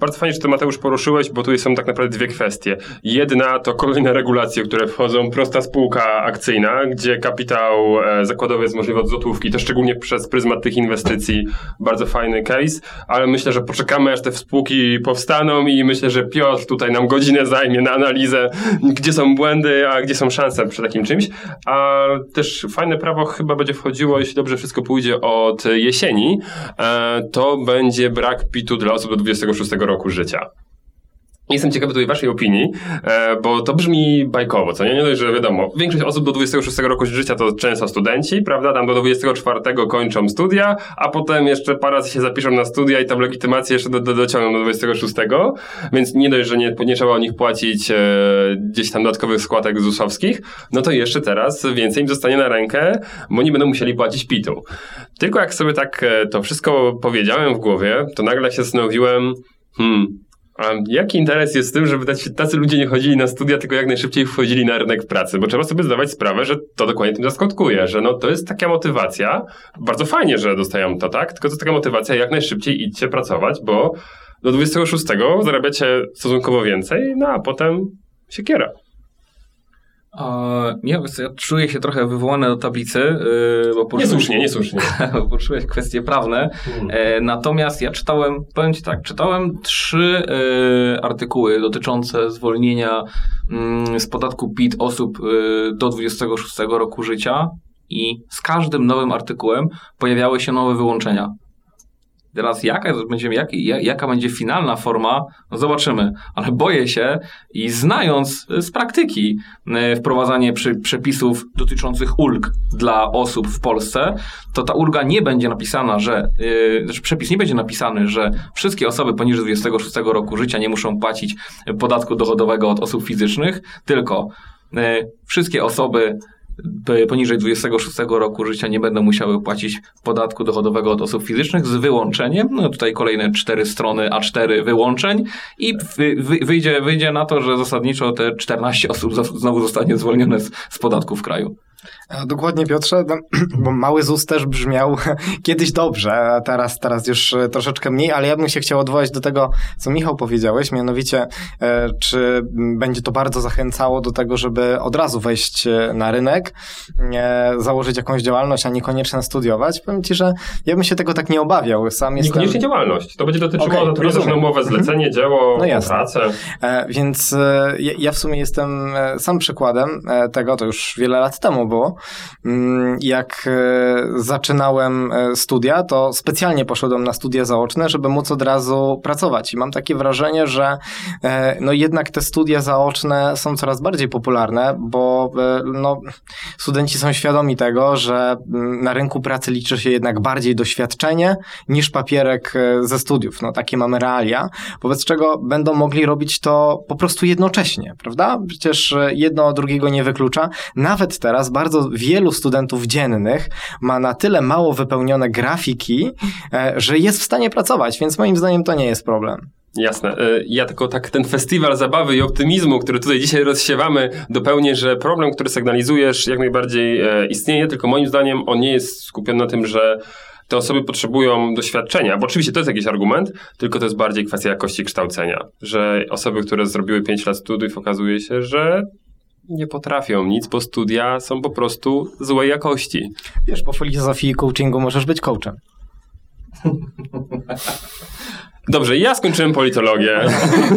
Bardzo fajnie, że to Mateusz poruszyłeś, bo tutaj są tak naprawdę dwie kwestie. Jedna to kolejne regulacje, które wchodzą, prosta spółka akcyjna, gdzie kapitał e, zakładowy jest możliwy od złotówki, to szczególnie przez pryzmat tych inwestycji bardzo fajny case, ale myślę, że poczekamy aż te spółki powstaną i myślę, że Piotr tutaj nam godzinę zajmie na analizę, gdzie są błędy, a gdzie są szanse przy takim czymś. A też fajne prawo chyba będzie wchodziło, jeśli dobrze wszystko pójdzie od jesieni, e, to będzie brak PIT-u dla osób do 26 roku życia. Jestem ciekawy tutaj waszej opinii, e, bo to brzmi bajkowo, co nie? Nie dość, że wiadomo, większość osób do 26 roku życia to często studenci, prawda? Tam do 24 kończą studia, a potem jeszcze parę razy się zapiszą na studia i tam legitymację jeszcze do, do, dociągną do 26, więc nie dość, że nie, nie trzeba o nich płacić e, gdzieś tam dodatkowych składek ZUS-owskich, no to jeszcze teraz więcej im zostanie na rękę, bo nie będą musieli płacić PIT-u. Tylko jak sobie tak e, to wszystko powiedziałem w głowie, to nagle się zastanowiłem, hmm, jaki interes jest w tym, żeby tacy ludzie nie chodzili na studia, tylko jak najszybciej wchodzili na rynek pracy? Bo trzeba sobie zdawać sprawę, że to dokładnie tym zaskutkuje, że no to jest taka motywacja, bardzo fajnie, że dostają to, tak? Tylko to taka motywacja, jak najszybciej idźcie pracować, bo do 26 zarabiacie stosunkowo więcej, no a potem się kiera. Uh, nie, ja czuję się trochę wywołany do tablicy, yy, bo poruszyłeś, niesłusznie, niesłusznie. bo poruszyłeś kwestie prawne. Hmm. E, natomiast ja czytałem, powiem Ci tak, czytałem trzy e, artykuły dotyczące zwolnienia mm, z podatku PIT osób e, do 26 roku życia i z każdym nowym artykułem pojawiały się nowe wyłączenia. Teraz jaka będzie, jak, jaka będzie finalna forma, no zobaczymy. Ale boję się i znając z praktyki e, wprowadzanie przy, przepisów dotyczących ulg dla osób w Polsce, to ta ulga nie będzie napisana, że yy, przepis nie będzie napisany, że wszystkie osoby poniżej 26 roku życia nie muszą płacić podatku dochodowego od osób fizycznych, tylko yy, wszystkie osoby poniżej 26 roku życia nie będą musiały płacić podatku dochodowego od osób fizycznych z wyłączeniem, no tutaj kolejne cztery strony A4 wyłączeń i wyjdzie, wyjdzie na to, że zasadniczo te 14 osób znowu zostanie zwolnione z, z podatku w kraju. Dokładnie, Piotrze, no, bo mały ZUS też brzmiał kiedyś dobrze, a teraz, teraz już e, troszeczkę mniej, ale ja bym się chciał odwołać do tego, co Michał powiedziałeś, mianowicie, e, czy będzie to bardzo zachęcało do tego, żeby od razu wejść e, na rynek, założyć jakąś działalność, a niekoniecznie studiować. Powiem Ci, że ja bym się tego tak nie obawiał. Sam jestem... Niekoniecznie działalność. To będzie dotyczyło okay, zatrudnienia na umowę, zlecenie, dzieło, no pracę. Więc ja w sumie jestem sam przykładem tego, to już wiele lat temu było, mm, jak e, zaczynałem e, studia, to specjalnie poszedłem na studia zaoczne, żeby móc od razu pracować. I mam takie wrażenie, że e, no jednak te studia zaoczne są coraz bardziej popularne, bo no, studenci są świadomi tego, że mm, na rynku pracy liczy się jednak bardziej doświadczenie niż papierek ze studiów. No takie mamy realia, wobec czego będą mogli robić to po prostu jednocześnie, prawda? Przecież jedno drugiego nie wyklucza. Nawet teraz bardzo bardzo wielu studentów dziennych ma na tyle mało wypełnione grafiki, e, że jest w stanie pracować, więc moim zdaniem to nie jest problem. Jasne. E, ja tylko tak ten festiwal zabawy i optymizmu, który tutaj dzisiaj rozsiewamy, dopełnię, że problem, który sygnalizujesz, jak najbardziej e, istnieje, tylko moim zdaniem on nie jest skupiony na tym, że te osoby potrzebują doświadczenia, bo oczywiście to jest jakiś argument, tylko to jest bardziej kwestia jakości kształcenia, że osoby, które zrobiły 5 lat studiów, okazuje się, że nie potrafią nic, bo studia są po prostu złej jakości. Wiesz, po filozofii i coachingu możesz być coachem. Dobrze, ja skończyłem politologię.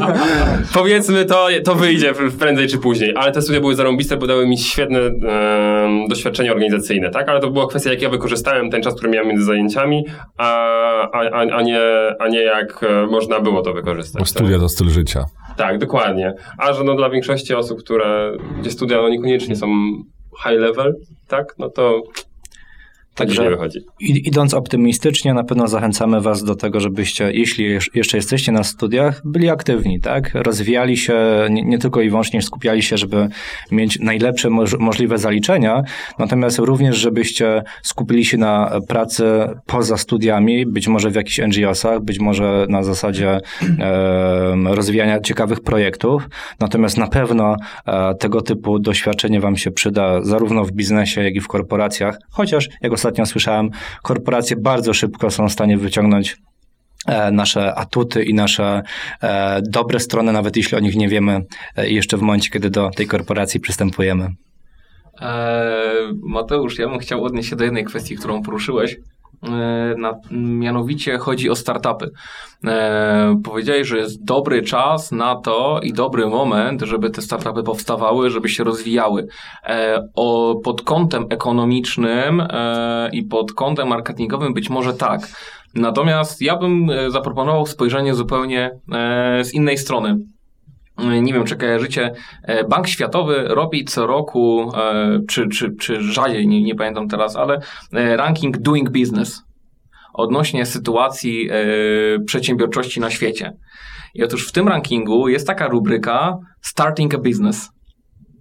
Powiedzmy, to, to wyjdzie prędzej czy później, ale te studia były zarąbiste, bo dały mi świetne e, doświadczenie organizacyjne, tak? Ale to była kwestia, jak ja wykorzystałem ten czas, który miałem między zajęciami, a, a, a, nie, a nie jak e, można było to wykorzystać. Bo studia tak? to styl życia. Tak, dokładnie. A że no dla większości osób, które, gdzie studia no niekoniecznie są high level, tak? No to Także idąc optymistycznie, na pewno zachęcamy Was do tego, żebyście, jeśli jeszcze jesteście na studiach, byli aktywni, tak? Rozwijali się, nie, nie tylko i wyłącznie skupiali się, żeby mieć najlepsze możliwe zaliczenia, natomiast również, żebyście skupili się na pracy poza studiami, być może w jakichś NGO-sach, być może na zasadzie e, rozwijania ciekawych projektów. Natomiast na pewno e, tego typu doświadczenie Wam się przyda zarówno w biznesie, jak i w korporacjach, chociaż jak ostatnio słyszałem, korporacje bardzo szybko są w stanie wyciągnąć e, nasze atuty i nasze e, dobre strony, nawet jeśli o nich nie wiemy e, jeszcze w momencie, kiedy do tej korporacji przystępujemy. Mateusz, ja bym chciał odnieść się do jednej kwestii, którą poruszyłeś. Eee, Na, mianowicie chodzi o startupy. Eee, powiedziałeś, że jest dobry czas na to i dobry moment, żeby te startupy powstawały, żeby się rozwijały. Eee, o, pod kątem ekonomicznym eee, i pod kątem marketingowym być może tak. Natomiast ja bym e, zaproponował spojrzenie zupełnie e, z innej strony nie wiem, czy kojarzycie, e, Bank Światowy robi co roku, e, czy, czy, czy rzadziej, nie, nie pamiętam teraz, ale e, ranking Doing Business odnośnie sytuacji przedsiębiorczości na świecie. I otóż w tym rankingu jest taka rubryka Starting a Business,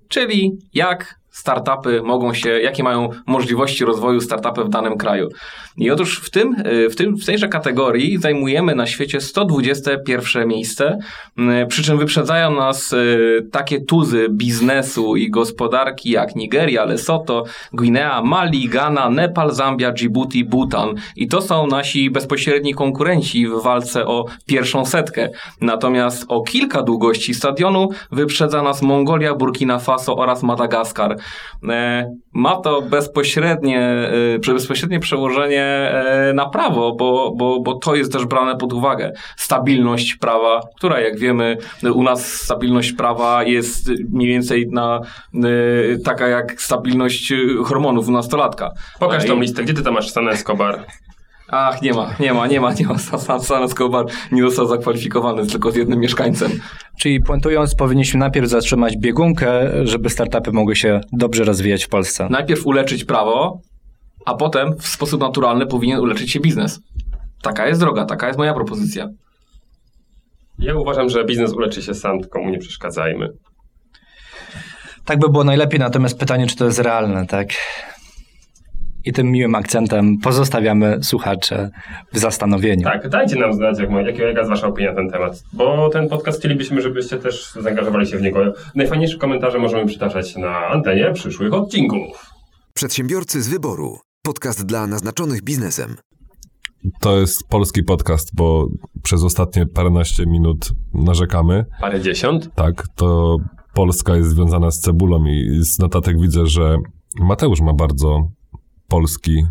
czyli jak startupy mogą się, jakie mają możliwości rozwoju startupy w danym kraju. I otóż w, tym, w, tym, w tejże kategorii zajmujemy na świecie 121 miejsce, przy czym wyprzedzają nas takie tuzy biznesu i gospodarki jak Nigeria, Lesotho, Gwinea, Mali, Ghana, Nepal, Zambia, Djibouti, Bhutan. I to są nasi bezpośredni konkurenci w walce o pierwszą setkę. Natomiast o kilka długości stadionu wyprzedza nas Mongolia, Burkina Faso oraz Madagaskar. Ma to bezpośrednie, bezpośrednie przełożenie na prawo, bo, bo, bo to jest też brane pod uwagę. Stabilność prawa, która jak wiemy, u nas stabilność prawa jest mniej więcej na, taka jak stabilność hormonów u nastolatka. Pokaż tą listę, gdzie ty tam masz San Escobar? Ach, nie ma, nie ma, nie ma, nie ma. San, San Escobar nie został zakwalifikowany, tylko z jednym mieszkańcem. Czyli puentując, powinniśmy najpierw zatrzymać biegunkę, żeby startupy mogły się dobrze rozwijać w Polsce. Najpierw uleczyć prawo, a potem w sposób naturalny powinien uleczyć się biznes. Taka jest droga, taka jest moja propozycja. Ja uważam, że biznes uleczy się sam, tylko mu nie przeszkadzajmy. Tak by było najlepiej, natomiast pytanie, czy to jest realne, tak? I tym miłym akcentem pozostawiamy słuchacze w zastanowieniu. Tak, dajcie nam znać, jak, jaka jest wasza opinia na ten temat, bo ten podcast chcielibyśmy, żebyście też zaangażowali się w niego. Najfajniejsze komentarze możemy przytaczać na antenie przyszłych odcinków. Przedsiębiorcy z wyboru. Podcast dla naznaczonych biznesem. To jest polski podcast, bo przez ostatnie paręnaście minut narzekamy. Parę dziesiąt? Tak, to Polska jest związana z cebulą i z notatek widzę, że Mateusz ma bardzo polski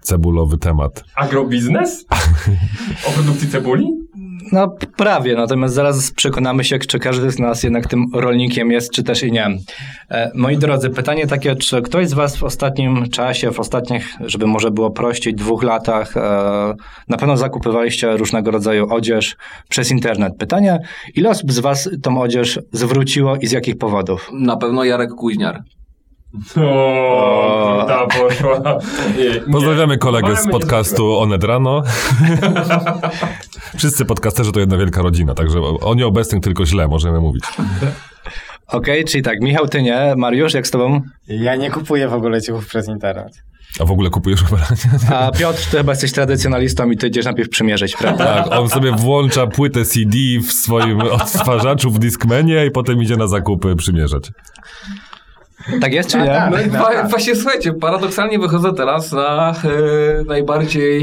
cebulowy temat. Agrobiznes? O produkcji cebuli? No prawie, natomiast zaraz przekonamy się, czy każdy z nas jednak tym rolnikiem jest, czy też i nie. E, moi drodzy, pytanie takie, czy ktoś z was w ostatnim czasie, w ostatnich, żeby może było prościej, dwóch latach, e, na pewno zakupywaliście różnego rodzaju odzież przez internet. Pytanie, ile osób z was tą odzież zwróciło i z jakich powodów? Na pewno Jarek Kuźniar. O, ta poszła. Nie, Pozdrawiamy kolegę z nie podcastu Onet Rano. Wszyscy podcasterzy to jedna wielka rodzina, także o nieobecnych tylko źle możemy mówić. Okej, czyli tak, Michał, ty nie, Mariusz, jak z tobą? Ja nie kupuję w ogóle ciuchów przez internet. A w ogóle kupujesz ubrania? A Piotr, ty chyba jesteś tradycjonalistą i ty idziesz najpierw przymierzyć, prawda? Tak, on sobie włącza płytę CD w swoim odtwarzaczu w Discmanie i potem idzie na zakupy przymierzać. Tak jest, czy Tak, nie? tak. No i wa- właśnie słuchajcie, paradoksalnie wychodzę teraz na e, najbardziej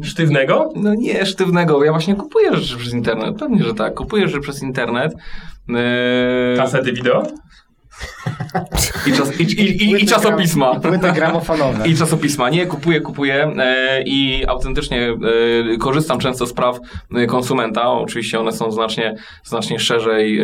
e, Sztywnego? no nie sztywnego. Ja właśnie kupuję rzeczy przez internet. Pewnie, że tak. Kupuję rzeczy przez internet. E, Kasety wideo? I, czas, i, i, i, i czasopisma. Płyty gramofonowe. I czasopisma. Nie, kupuję, kupuję e, i autentycznie e, korzystam często z praw e, konsumenta. Oczywiście one są znacznie, znacznie szerzej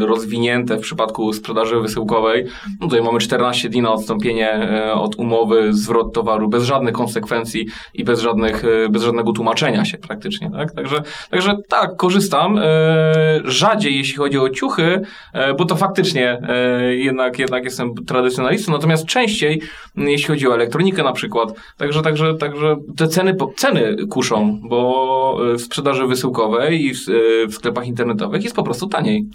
rozwinięte w przypadku sprzedaży wysyłkowej. No tutaj mamy 14 dni na odstąpienie od umowy, zwrot towaru bez żadnych konsekwencji i bez, żadnych, bez żadnego tłumaczenia się praktycznie. Tak? Także, także tak, korzystam. Rzadziej jeśli chodzi o ciuchy, bo to faktycznie jednak, jednak jestem tradycjonalistą, natomiast częściej, m, jeśli chodzi o elektronikę na przykład, także, także, także te ceny, ceny kuszą, bo e, w sprzedaży wysyłkowej i w, e, w sklepach internetowych jest po prostu taniej.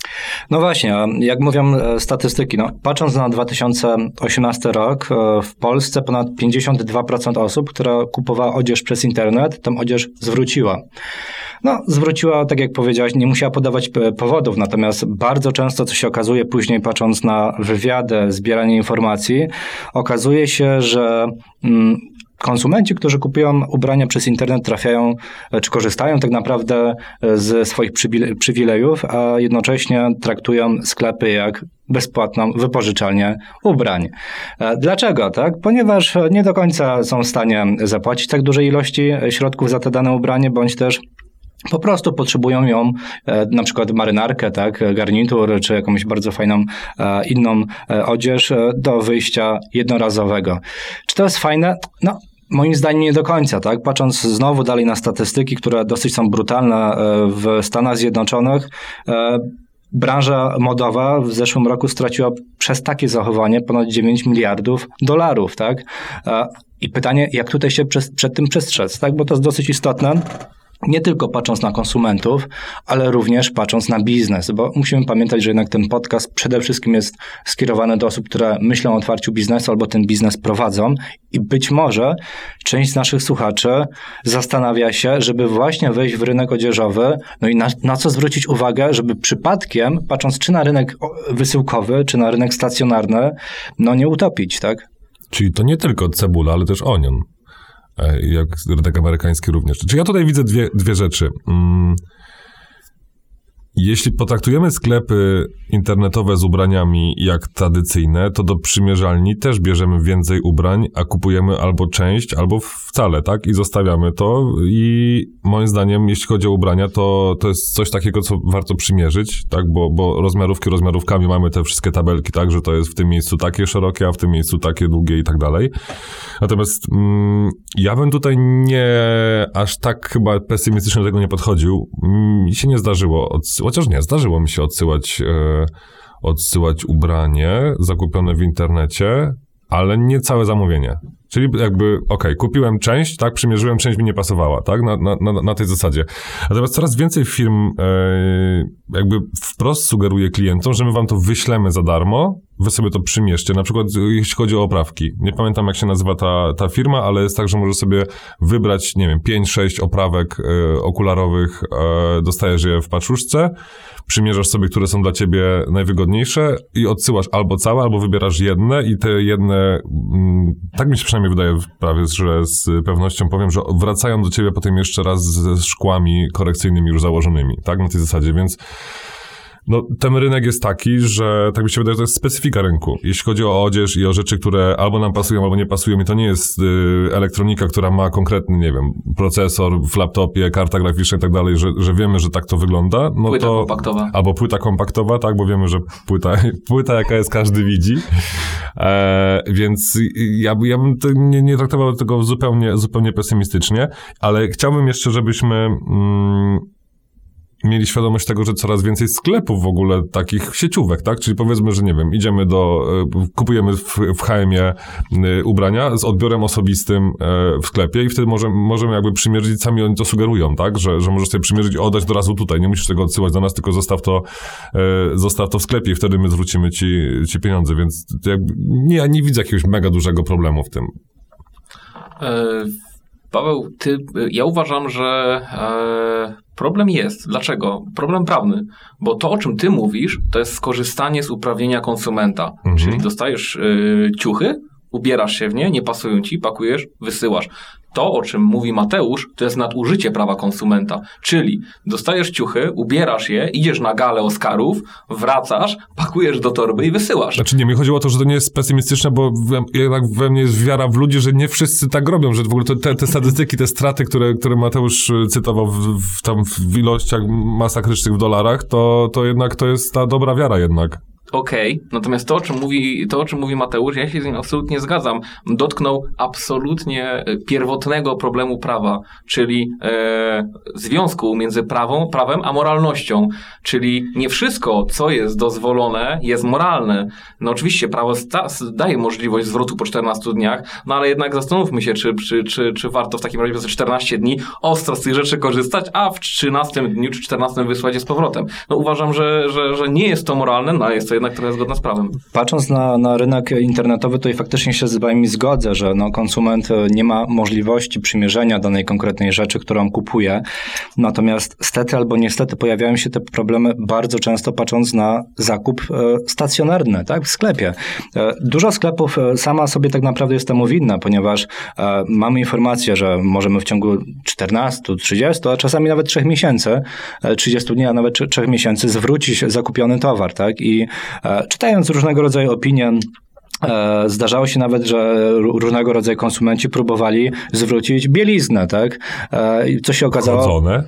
No właśnie, jak mówią e, statystyki, no, patrząc na 2018 rok, w Polsce ponad 52% osób, która kupowała odzież przez internet, tą odzież zwróciła. No, zwróciła, tak jak powiedziałaś, nie musiała podawać p- powodów, natomiast bardzo często, co się okazuje później, patrząc na wywiady, zbieranie informacji, okazuje się, że mm, konsumenci, którzy kupują ubrania przez internet, trafiają e, czy korzystają tak naprawdę e, ze swoich przywilejów, a jednocześnie traktują sklepy jak bezpłatną wypożyczalnię ubrań. E, dlaczego? Tak? Ponieważ nie do końca są w stanie zapłacić tak dużej ilości środków za te dane ubranie, bądź też po prostu potrzebują ją, na przykład marynarkę, tak, garnitur, czy jakąś bardzo fajną inną odzież do wyjścia jednorazowego. Czy to jest fajne? No, Moim zdaniem nie do końca, tak? Patrząc znowu dalej na statystyki, które dosyć są brutalne e, w Stanach Zjednoczonych, e, branża modowa w zeszłym roku straciła przez takie zachowanie ponad 9 miliardów dolarów, tak? E, I pytanie, jak tutaj się przed tym przestrzec, tak? Bo to jest dosyć istotne nie tylko patrząc na konsumentów, ale również patrząc na biznes, bo musimy pamiętać, że jednak ten podcast przede wszystkim jest skierowany do osób, które myślą o otwarciu biznesu albo ten biznes prowadzą i być może część z naszych słuchaczy zastanawia się, żeby właśnie wejść w rynek odzieżowy, no i na, na co zwrócić uwagę, żeby przypadkiem, patrząc czy na rynek wysyłkowy, czy na rynek stacjonarny, no nie utopić, tak? Czyli to nie tylko cebula, ale też onion. E, jak rynek amerykański również. Czyli ja tutaj widzę dwie, dwie rzeczy. Jeśli potraktujemy sklepy internetowe z ubraniami jak tradycyjne, to do przymierzalni też bierzemy więcej ubrań, a kupujemy albo część, albo wcale, tak? I zostawiamy to. I moim zdaniem, jeśli chodzi o ubrania, to, to jest coś takiego, co warto przymierzyć, tak? Bo, bo rozmiarówki rozmiarówkami mamy te wszystkie tabelki, tak? Że to jest w tym miejscu takie szerokie, a w tym miejscu takie długie i tak dalej. Natomiast mm, ja bym tutaj nie aż tak chyba pesymistycznie do tego nie podchodził. Mi się nie zdarzyło chociaż nie, zdarzyło mi się odsyłać, e, odsyłać ubranie zakupione w internecie, ale nie całe zamówienie. Czyli jakby, okej, okay, kupiłem część, tak, przymierzyłem, część mi nie pasowała, tak, na, na, na, tej zasadzie. Natomiast coraz więcej firm e, jakby wprost sugeruje klientom, że my wam to wyślemy za darmo, wy sobie to przymierzcie, na przykład jeśli chodzi o oprawki. Nie pamiętam, jak się nazywa ta, ta firma, ale jest tak, że możesz sobie wybrać, nie wiem, 5-6 oprawek e, okularowych, e, dostajesz je w paczuszce, przymierzasz sobie, które są dla ciebie najwygodniejsze i odsyłasz albo całe, albo wybierasz jedne i te jedne, mm, tak mi się przynajmniej wydaje prawie, że z pewnością powiem, że wracają do ciebie potem jeszcze raz ze szkłami korekcyjnymi już założonymi, tak, na tej zasadzie, więc no, ten rynek jest taki, że tak mi się wydaje, że to jest specyfika rynku. Jeśli chodzi o odzież i o rzeczy, które albo nam pasują, albo nie pasują, i to nie jest y, elektronika, która ma konkretny, nie wiem, procesor w laptopie, karta graficzna i tak dalej, że, że wiemy, że tak to wygląda. No płyta to, kompaktowa. Albo płyta kompaktowa, tak, bo wiemy, że płyta, płyta jaka jest, każdy widzi. E, więc ja, ja bym nie, nie traktował tego zupełnie, zupełnie pesymistycznie, ale chciałbym jeszcze, żebyśmy mm, mieli świadomość tego, że coraz więcej sklepów w ogóle takich sieciówek, tak? Czyli powiedzmy, że nie wiem, idziemy do, e, kupujemy w, w HM-ie e, ubrania z odbiorem osobistym e, w sklepie i wtedy możemy, możemy jakby przymierzyć, sami oni to sugerują, tak? Że, że możesz sobie przymierzyć i oddać do razu tutaj, nie musisz tego odsyłać do nas, tylko zostaw to, zostaw to w sklepie i wtedy my zwrócimy ci, ci pieniądze, więc jakby nie, ja nie widzę jakiegoś mega dużego problemu w tym. Paweł, ty, ja uważam, że e, problem jest. Dlaczego? Problem prawny. Bo to, o czym ty mówisz, to jest skorzystanie z uprawnienia konsumenta. Mhm. Czyli dostajesz e, ciuchy, ubierasz się w nie, nie pasują ci, pakujesz, wysyłasz. To, o czym mówi Mateusz, to jest nadużycie prawa konsumenta. Czyli dostajesz ciuchy, ubierasz je, idziesz na galę Oscarów, wracasz, pakujesz do torby i wysyłasz. Znaczy nie, mi chodziło o to, że to nie jest pesymistyczne, bo we, jednak we mnie jest wiara w ludzi, że nie wszyscy tak robią, że w ogóle te, te statystyki, te straty, które, które Mateusz y, cytował w, w, tam w ilościach masakrycznych w dolarach, to, to jednak to jest ta dobra wiara jednak okej, okay. natomiast to o, czym mówi, to, o czym mówi Mateusz, ja się z nim absolutnie zgadzam. Dotknął absolutnie e, pierwotnego problemu prawa, czyli e, związku między prawą, prawem a moralnością. Czyli nie wszystko, co jest dozwolone, jest moralne. No oczywiście prawo daje możliwość zwrotu po 14 dniach, no ale jednak zastanówmy się, czy, czy, czy, czy warto w takim razie przez 14 dni ostro z tych rzeczy korzystać, a w 13 dniu czy 14 wysłać je z powrotem. No uważam, że, że, że nie jest to moralne, no ale jest to jednak trochę zgodna z prawem. Patrząc na, na rynek internetowy, to i faktycznie się z wami zgodzę, że no, konsument e, nie ma możliwości przymierzenia danej konkretnej rzeczy, którą kupuje. Natomiast stety albo niestety pojawiają się te problemy bardzo często patrząc na zakup e, stacjonarny tak, w sklepie. E, dużo sklepów sama sobie tak naprawdę jest temu winna, ponieważ mamy informację, że możemy w ciągu 14, 30, a czasami nawet 3 miesięcy, e, 30 dni, a nawet 3 miesięcy zwrócić zakupiony towar. Tak? I czytając różnego rodzaju opinie, E, Zdarzało się nawet, że ró- różnego rodzaju konsumenci próbowali zwrócić bieliznę, tak? E, i Co się okazało? Chodzone.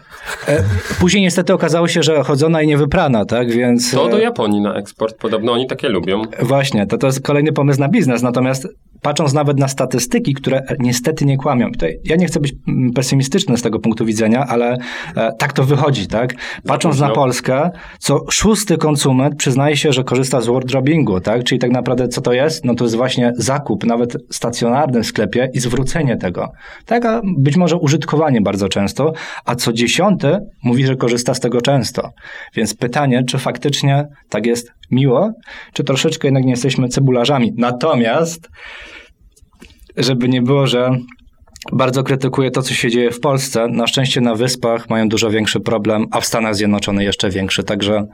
E, Później niestety okazało się, że chodzona i niewyprana, tak? Więc. To do e, Japonii na eksport. Podobno oni takie lubią. Właśnie, to, to jest kolejny pomysł na biznes. Natomiast patrząc nawet na statystyki, które niestety nie kłamią, tutaj ja nie chcę być mm, pesymistyczny z tego punktu widzenia, ale e, tak to wychodzi, tak? Patrząc na. Polskę, co szósty konsument przyznaje się, że korzysta z wardrobingu, tak? Czyli tak naprawdę co to jest? No to jest właśnie zakup, nawet stacjonarny w sklepie i zwrócenie tego. Tak, a być może użytkowanie bardzo często, a co dziesiąty mówi, że korzysta z tego często. Więc pytanie, czy faktycznie tak jest miło, czy troszeczkę jednak nie jesteśmy cebularzami. Natomiast, żeby nie było, że bardzo krytykuję to, co się dzieje w Polsce. Na szczęście na Wyspach mają dużo większy problem, a w Stanach Zjednoczonych jeszcze większy. Także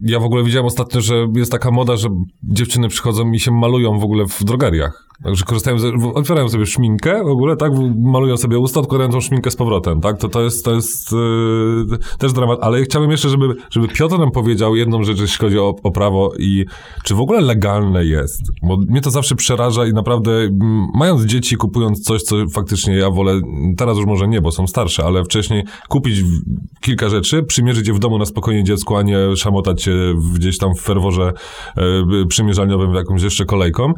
Ja w ogóle widziałem ostatnio, że jest taka moda, że dziewczyny przychodzą i się malują w ogóle w drogeriach. Także korzystają, z, otwierają sobie szminkę w ogóle, tak? Malują sobie usta, odkładają tą szminkę z powrotem, tak? To, to jest, to jest yy, też dramat. Ale chciałbym jeszcze, żeby, żeby Piotr nam powiedział jedną rzecz, jeśli chodzi o, o prawo i czy w ogóle legalne jest. Bo mnie to zawsze przeraża i naprawdę mm, mając dzieci, kupując coś, co faktycznie ja wolę, teraz już może nie, bo są starsze, ale wcześniej kupić kilka rzeczy, przymierzyć je w domu na spokojnie dziecku, a nie szamotać się gdzieś tam w ferworze e, przymierzalniowym jakąś jeszcze kolejką.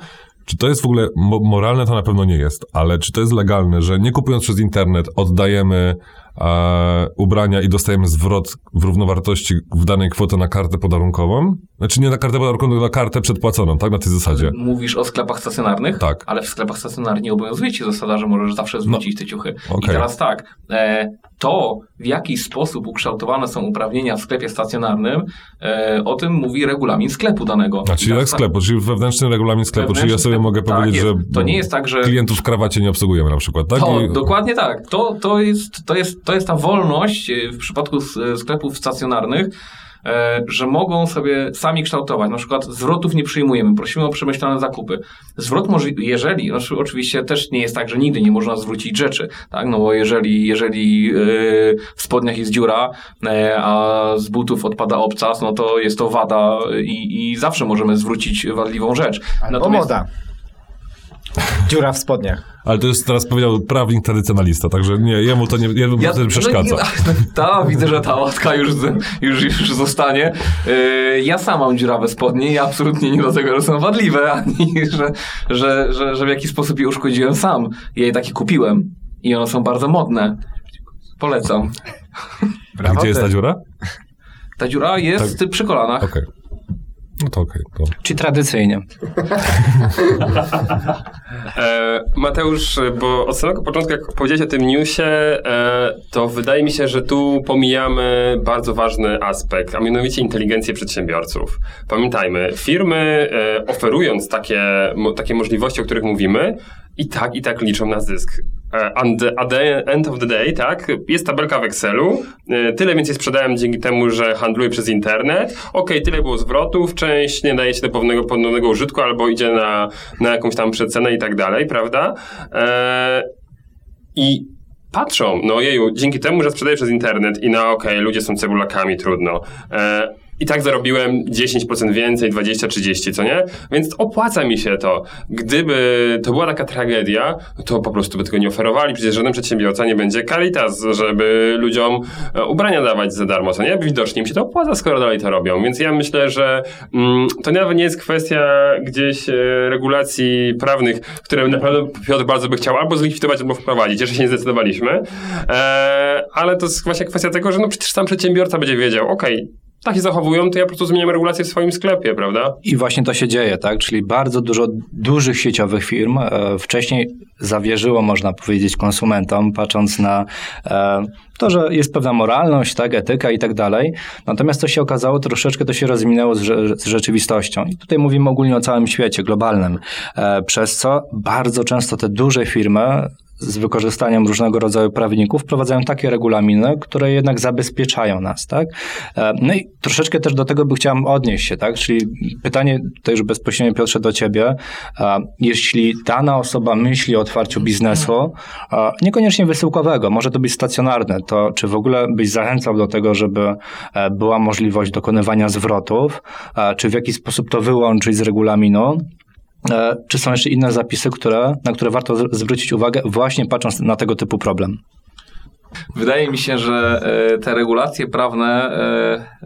Czy to jest w ogóle mo- moralne? To na pewno nie jest, ale czy to jest legalne, że nie kupując przez internet oddajemy e, ubrania i dostajemy zwrot w równowartości w danej kwoty na kartę podarunkową? Znaczy nie na kartę podarunkową, tylko na kartę przedpłaconą, tak? Na tej zasadzie. Mówisz o sklepach stacjonarnych? Tak. Ale w sklepach stacjonarnych nie obowiązuje ci zasada, że możesz zawsze zwrócić te ciuchy. I okej. teraz tak, e, to w jaki sposób ukształtowane są uprawnienia w sklepie stacjonarnym, e, o tym mówi regulamin sklepu danego. A czyli I jak tak, sklepu, czyli wewnętrzny regulamin sklepu, czyli ja Wewnętrzny sobie mogę tak powiedzieć, jest. że To nie jest tak, że- klientów w krawacie nie obsługujemy na przykład, tak? To, I- dokładnie tak. To, to, jest, to, jest, to jest ta wolność e, w przypadku s- sklepów stacjonarnych, e, że mogą sobie sami kształtować. Na przykład zwrotów nie przyjmujemy, prosimy o przemyślane zakupy. Zwrot może, jeżeli, znaczy oczywiście też nie jest tak, że nigdy nie można zwrócić rzeczy, tak? No bo jeżeli, jeżeli e, w spodniach jest dziura, e, a z butów odpada obcas, no to jest to wada i, i zawsze możemy zwrócić wadliwą rzecz. Albo moda. Dziura w spodniach. Ale to jest, teraz powiedział prawnik tradycjonalista, także nie, jemu to nie, jemu to wtedy przeszkadza. No, nie- ta, widzę, że ta łatka już, już, już zostanie. Yy, ja sam mam dziurawe spodnie i absolutnie nie dlatego, że są wadliwe, ani że, że, że, że w jakiś sposób je uszkodziłem sam. Ja je takie kupiłem i one są bardzo modne. Polecam. A Brawo, gdzie jest ta dziura? Ta dziura jest przy kolanach. Okej. No to okej. to. Czy tradycyjnie? E, Mateusz, bo od samego początku, jak powiedziałeś o tym newsie, e, to wydaje mi się, że tu pomijamy bardzo ważny aspekt, a mianowicie inteligencję przedsiębiorców. Pamiętajmy, firmy e, oferując takie, mo, takie możliwości, o których mówimy, i tak, i tak liczą na zysk. E, And at the end of the day, tak, jest tabelka w Excelu, e, tyle więcej sprzedałem dzięki temu, że handluję przez internet, okej, tyle było zwrotów, część nie daje się do pewnego ponownego użytku, albo idzie na, na jakąś tam przecenę i tak dalej, prawda? E, I patrzą, no jeju, dzięki temu, że sprzedaję przez internet i no okej, ludzie są cebulakami, trudno. E, I tak zarobiłem 10% więcej, 20-30, co nie? Więc opłaca mi się to. Gdyby to była taka tragedia, to po prostu by tego nie oferowali. Przecież żaden przedsiębiorca nie będzie Caritas, żeby ludziom e, ubrania dawać za darmo, co nie? Widocznie im się to opłaca, skoro dalej to robią. Więc ja myślę, że mm, to nawet nie jest kwestia gdzieś e, regulacji prawnych, które na pewno Piotr bardzo by chciał albo zlikwidować, albo wprowadzić. Jeszcze się nie zdecydowaliśmy. E, ale to jest właśnie kwestia tego, że no przecież sam przedsiębiorca będzie wiedział, okej, tak się zachowują, to ja po prostu zmieniam regulację w swoim sklepie, prawda? I właśnie to się dzieje, tak? Czyli bardzo dużo dużych sieciowych firm e, wcześniej zawierzyło, można powiedzieć, konsumentom, patrząc na e, to, że jest pewna moralność, tak, etyka i tak dalej. Natomiast co się okazało, troszeczkę to się rozminęło z, z rzeczywistością. I tutaj mówimy ogólnie o całym świecie globalnym, e, przez co bardzo często te duże firmy z wykorzystaniem różnego rodzaju prawników wprowadzają takie regulaminy, które jednak zabezpieczają nas, tak? E, No i troszeczkę też do tego by chciałem odnieść się, tak? Czyli pytanie tutaj już bezpośrednio Piotrze do ciebie. E, Jeśli dana osoba myśli o otwarciu biznesu, e, niekoniecznie wysyłkowego, może to być stacjonarne, to czy w ogóle byś zachęcał do tego, żeby e, była możliwość dokonywania zwrotów, e, czy w jaki sposób to wyłączyć z regulaminu? E, Czy są jeszcze inne zapisy, które, na które warto zwrócić uwagę, właśnie patrząc na tego typu problem? Wydaje mi się, że te regulacje prawne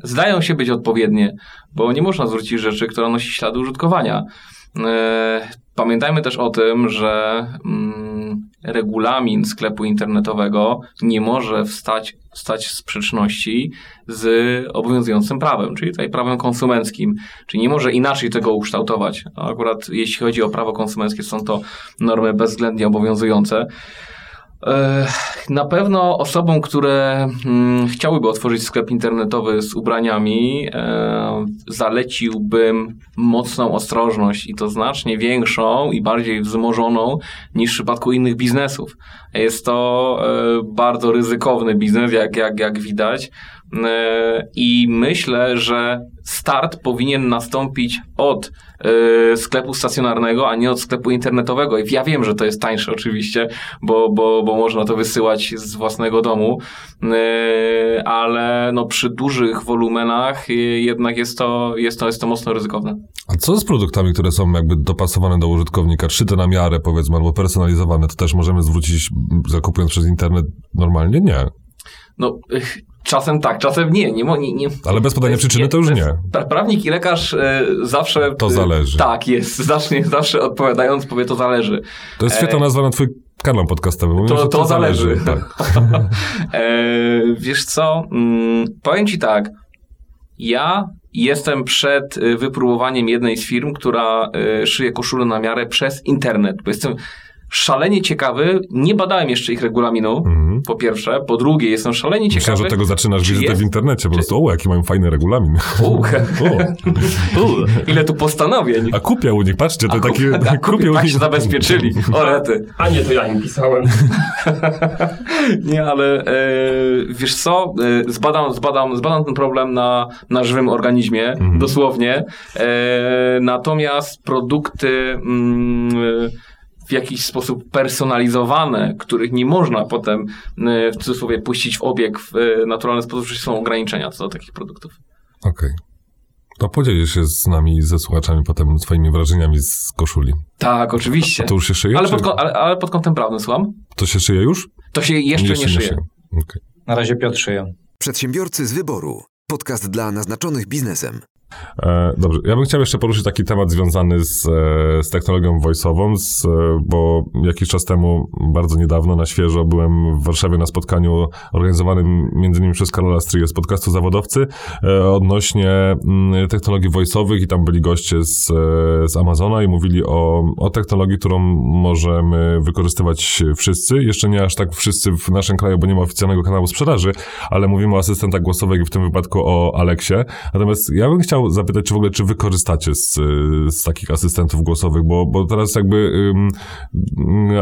zdają się być odpowiednie, bo nie można zwrócić rzeczy, która nosi ślady użytkowania. Pamiętajmy też o tym, że mm, regulamin sklepu internetowego nie może wstać, wstać w sprzeczności z obowiązującym prawem, czyli tutaj prawem konsumenckim, czyli nie może inaczej tego ukształtować. Akurat jeśli chodzi o prawo konsumenckie, są to normy bezwzględnie obowiązujące. Na pewno osobom, które mm, chciałyby otworzyć sklep internetowy z ubraniami, e, zaleciłbym mocną ostrożność i to znacznie większą i bardziej wzmożoną niż w przypadku innych biznesów. Jest to e, bardzo ryzykowny biznes, jak, jak, jak widać. E, I myślę, że start powinien nastąpić od e, sklepu stacjonarnego, a nie od sklepu internetowego. I ja wiem, że to jest tańsze oczywiście, bo, bo, bo można to wysyłać z własnego domu, e, ale no przy dużych wolumenach jednak jest to, jest to, jest to mocno ryzykowne. A co z produktami, które są jakby dopasowane do użytkownika, szyte na miarę powiedzmy, albo personalizowane, to też możemy zwrócić, zakupując przez internet normalnie? Nie. No, czasem tak, czasem nie. nie, nie, nie Ale bez podania przyczyny to już nie. pra- Prawnik i lekarz e, zawsze... To e, zależy. Tak, jest. Zawsze, zawsze odpowiadając powie to zależy. To jest świetna nazwa na twój kanał podcastowy. To, że to zależy. Tak. e, wiesz co? Mm, powiem ci tak. Ja jestem przed wypróbowaniem jednej z firm, która y, szyje koszulę na miarę przez internet, bo jestem szalenie ciekawy. Nie badałem jeszcze ich regulaminu, Mhm. po pierwsze. Po drugie, jestem szalenie Myślałem, ciekawy. że od tego zaczynasz czy wizytę jest- w internecie. Po prostu, o, jaki mają fajny regulamin. U, O, u, ile tu postanowień. a kupię u nich, patrzcie, to A takie... kup- a kupię, tak się zabezpieczyli. Orety. A nie, to ja im pisałem. Nie, ale e, wiesz co, e, zbadam, zbadam, zbadam ten problem na, na żywym organizmie, dosłownie. E, natomiast produkty mm, e, w jakiś sposób personalizowane, których nie można potem e, w cudzysłowie puścić w obieg w e, naturalny sposób, że są ograniczenia co do takich produktów. Okej. To podzielisz się z nami, ze słuchaczami potem swoimi wrażeniami z koszuli. Tak, oczywiście. To już się szyje? Ale czy- pod, kąt- ale, ale pod kątem prawnym, słucham? To się szyje już? To się jeszcze nie szyje. Okej. Na razie Piotr szyje. Przedsiębiorcy z wyboru. Podcast dla naznaczonych biznesem. E, Dobrze, ja bym chciał jeszcze poruszyć taki temat związany z, e, z technologią voice'ową, e, bo jakiś czas temu, bardzo niedawno, na świeżo, byłem w Warszawie na spotkaniu organizowanym między innymi przez Karola Stryje z podcastu Zawodowcy odnośnie mm, technologii voice'owych i tam byli goście z, z Amazona i mówili o, o technologii, którą możemy wykorzystywać wszyscy. Jeszcze nie aż tak wszyscy w naszym kraju, bo nie ma oficjalnego kanału sprzedaży, ale mówimy o asystentach głosowych i w tym wypadku o Aleksie. Natomiast ja bym chciał zapytać, czy w ogóle, czy wy korzystacie z, z takich asystentów głosowych, bo, bo teraz jakby ym,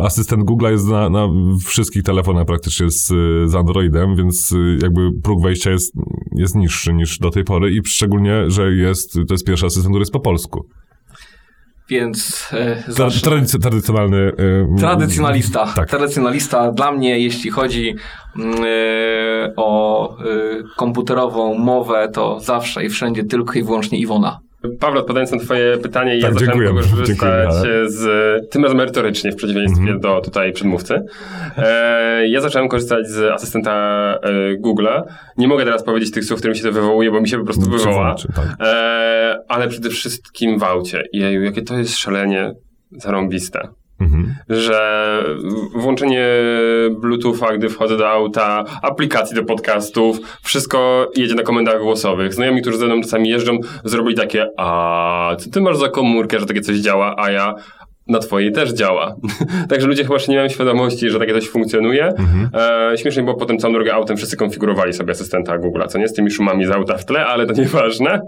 asystent Google jest na, na wszystkich telefonach praktycznie z, z Androidem, więc y, jakby próg wejścia jest, jest niższy niż do tej pory i szczególnie, że jest, to jest pierwszy asystent, który jest po polsku. Więc e, zacznę. tradycy, tradycjonalny... y, Tradycjonalista. Tak. Tradycjonalista dla mnie, jeśli chodzi mm, e, o e, komputerową mowę, to zawsze i wszędzie tylko i wyłącznie Iwona. Pawle, odpowiadając na twoje pytanie, Tak, ja zacząłem korzystać z, tym razem merytorycznie, w przeciwieństwie Mhm. do tutaj przedmówcy. E, ja zacząłem korzystać z asystenta e, Google'a. Nie mogę teraz powiedzieć tych słów, którymi się to wywołuje, bo mi się po prostu wywoła. Czy- tak. E, ale przede wszystkim w aucie. Jeju, jakie to jest szalenie zarąbiste. Mhm. że włączenie Bluetootha, gdy wchodzę do auta, aplikacji do podcastów, wszystko jedzie na komendach głosowych. Znajomi, którzy ze mną czasami jeżdżą, zrobili takie, a co ty masz za komórkę, że takie coś działa, a ja na twojej też działa. Także ludzie chyba jeszcze nie mają świadomości, że takie coś funkcjonuje. E, śmiesznie było potem całą drogę autem wszyscy konfigurowali sobie asystenta Google'a, co nie z tymi szumami z auta w tle, ale to nieważne.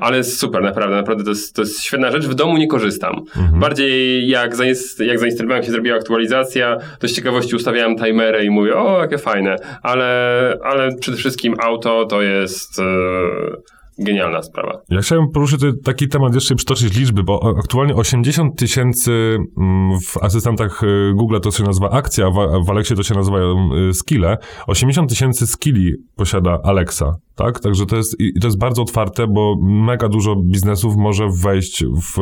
Ale jest super, naprawdę, naprawdę to jest, to jest świetna rzecz. W domu nie korzystam. Bardziej jak, zainst- jak zainstalowałem się, zrobiła aktualizacja, to z ciekawości ustawiałem timery i mówię, o, jakie fajne. Ale, ale przede wszystkim auto to jest... E, Genialna sprawa. Ja chciałem poruszyć taki temat, jeszcze przytoczyć liczby, bo aktualnie 80 tysięcy mm, w asystentach y, Google to się nazywa akcja, a w, Alexie to się nazywają y, skille. 80 tysięcy skilli posiada Alexa, tak? Także to jest, to jest bardzo otwarte, bo mega dużo biznesów może wejść w,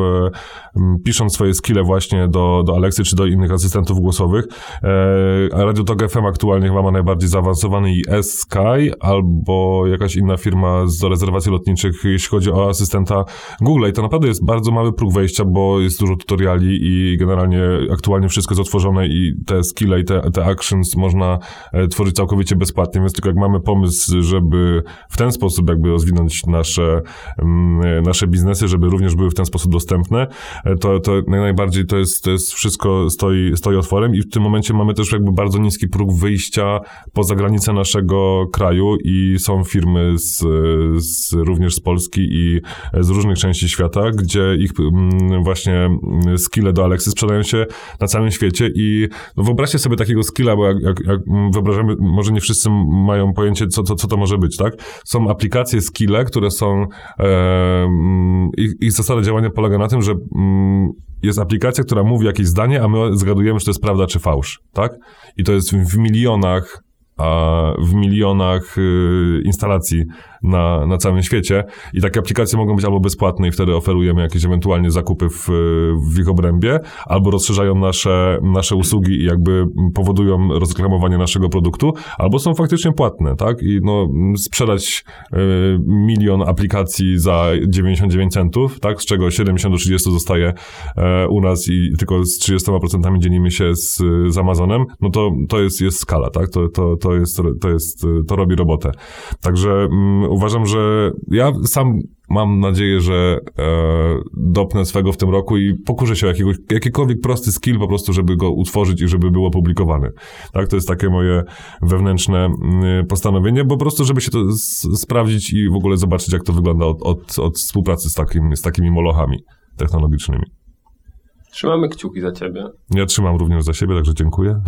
mm, pisząc swoje skille właśnie do, do Alexy czy do innych asystentów głosowych. E, Radio Talk FM aktualnie chyba ma najbardziej zaawansowany i S-Sky albo jakaś inna firma z rezerwacji lotniczych, jeśli chodzi o asystenta Google. I to naprawdę jest bardzo mały próg wejścia, bo jest dużo tutoriali i generalnie aktualnie wszystko jest otworzone i te skille i te, te actions można e, tworzyć całkowicie bezpłatnie, więc tylko jak mamy pomysł, żeby w ten sposób jakby rozwinąć nasze, mm, e, nasze biznesy, żeby również były w ten sposób dostępne, e, to, to najbardziej to jest, to jest wszystko stoi, stoi otworem i w tym momencie mamy też jakby bardzo niski próg wyjścia poza granice naszego kraju i są firmy z, z, również z Polski i z różnych części świata, gdzie ich mm, właśnie mm, skille do Alexy sprzedają się na całym świecie i no wyobraźcie sobie takiego skilla, bo jak, jak, jak mm, wyobrażamy, może nie wszyscy mają pojęcie, co, co, co to może być, tak? Są aplikacje skille, które są, e, ich, ich zasada działania polega na tym, że mm, jest aplikacja, która mówi jakieś zdanie, a my zgadujemy, czy to jest prawda, czy fałsz, tak? I to jest w milionach a w milionach y, instalacji na, na całym świecie i takie aplikacje mogą być albo bezpłatne i wtedy oferujemy jakieś ewentualnie zakupy w, w ich obrębie, albo rozszerzają nasze, nasze usługi i jakby powodują rozreklamowanie naszego produktu, albo są faktycznie płatne, tak? I no, sprzedać y, milion aplikacji za 99 centów, tak? Z czego 70 do 30 zostaje e, u nas i tylko z 30% dzielimy się z, z Amazonem, no to, to jest, jest skala, tak? To, to, to, jest, to, jest, to robi robotę. Także mm, uważam, że ja sam mam nadzieję, że e, dopnę swego w tym roku i pokurzę się o jakiegoś, jakikolwiek prosty skill po prostu, żeby go utworzyć i żeby było publikowany. Tak, to jest takie moje wewnętrzne mm, postanowienie, po prostu, żeby się to sprawdzić i w ogóle zobaczyć, jak to wygląda od, od, od współpracy z, takim, z takimi molochami technologicznymi. Trzymamy kciuki za ciebie. Ja trzymam również za siebie, także dziękuję.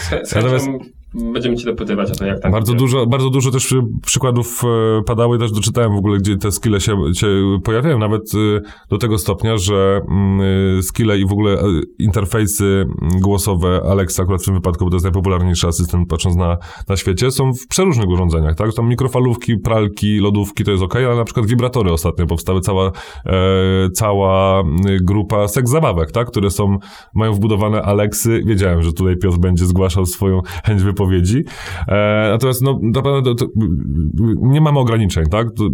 Z, z Natomiast- chęcią będziemy cię dopytywać o to, jak tam Bardzo dużo, bardzo dużo też y, przykładów e, padały, też doczytałem w ogóle, gdzie te skille się, się pojawiają, nawet y, do tego stopnia, że mm, y, skille i w ogóle interfejsy mm, głosowe Alexa, akurat w tym wypadku, bo to jest najpopularniejszy asystent patrząc na, na świecie, są w przeróżnych urządzeniach, tak? Tam mikrofalówki, pralki, lodówki, to jest ok, ale na przykład wibratory ostatnio powstały cała, e, cała y, grupa seks zabawek, tak? Które są, mają wbudowane Alexy. Wiedziałem, że tutaj Piotr będzie zgłaszał swoją chęć wypowiedzi. E, natomiast no, naprawdę to, to, nie mamy ograniczeń, tak? To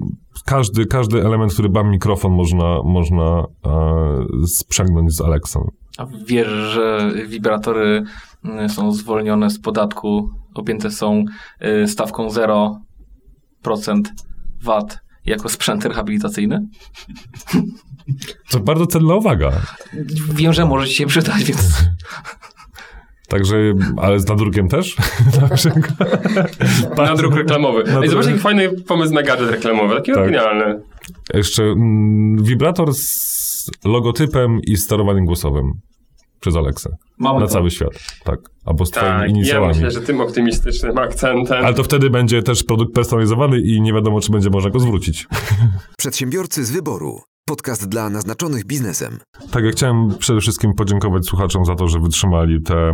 każdy, każdy element, który ma mikrofon, można, można e, sprzęgnąć z Alexą. A wiesz, że wibratory y, są zwolnione z podatku, objęte są y, stawką 0% VAT jako sprzęt rehabilitacyjny? To bardzo cenna uwaga. Wiem, że może ci się przydać, więc Także, ale z nadrukiem też? Na przykład. Nadruk reklamowy. Ej, Nadruk- zobacz, jaki fajny pomysł na gadżet reklamowy. Taki Tak. oryginalny. Jeszcze mm, wibrator z logotypem i sterowaniem głosowym przez Alexę. mamy Na to. cały świat. Tak. Albo z twoimi Tak, ja inicjałami. myślę, że tym optymistycznym akcentem. Ale to wtedy będzie też produkt personalizowany i nie wiadomo, czy będzie można go zwrócić. Przedsiębiorcy z wyboru. Podcast dla naznaczonych biznesem. Tak, ja chciałem przede wszystkim podziękować słuchaczom za to, że wytrzymali te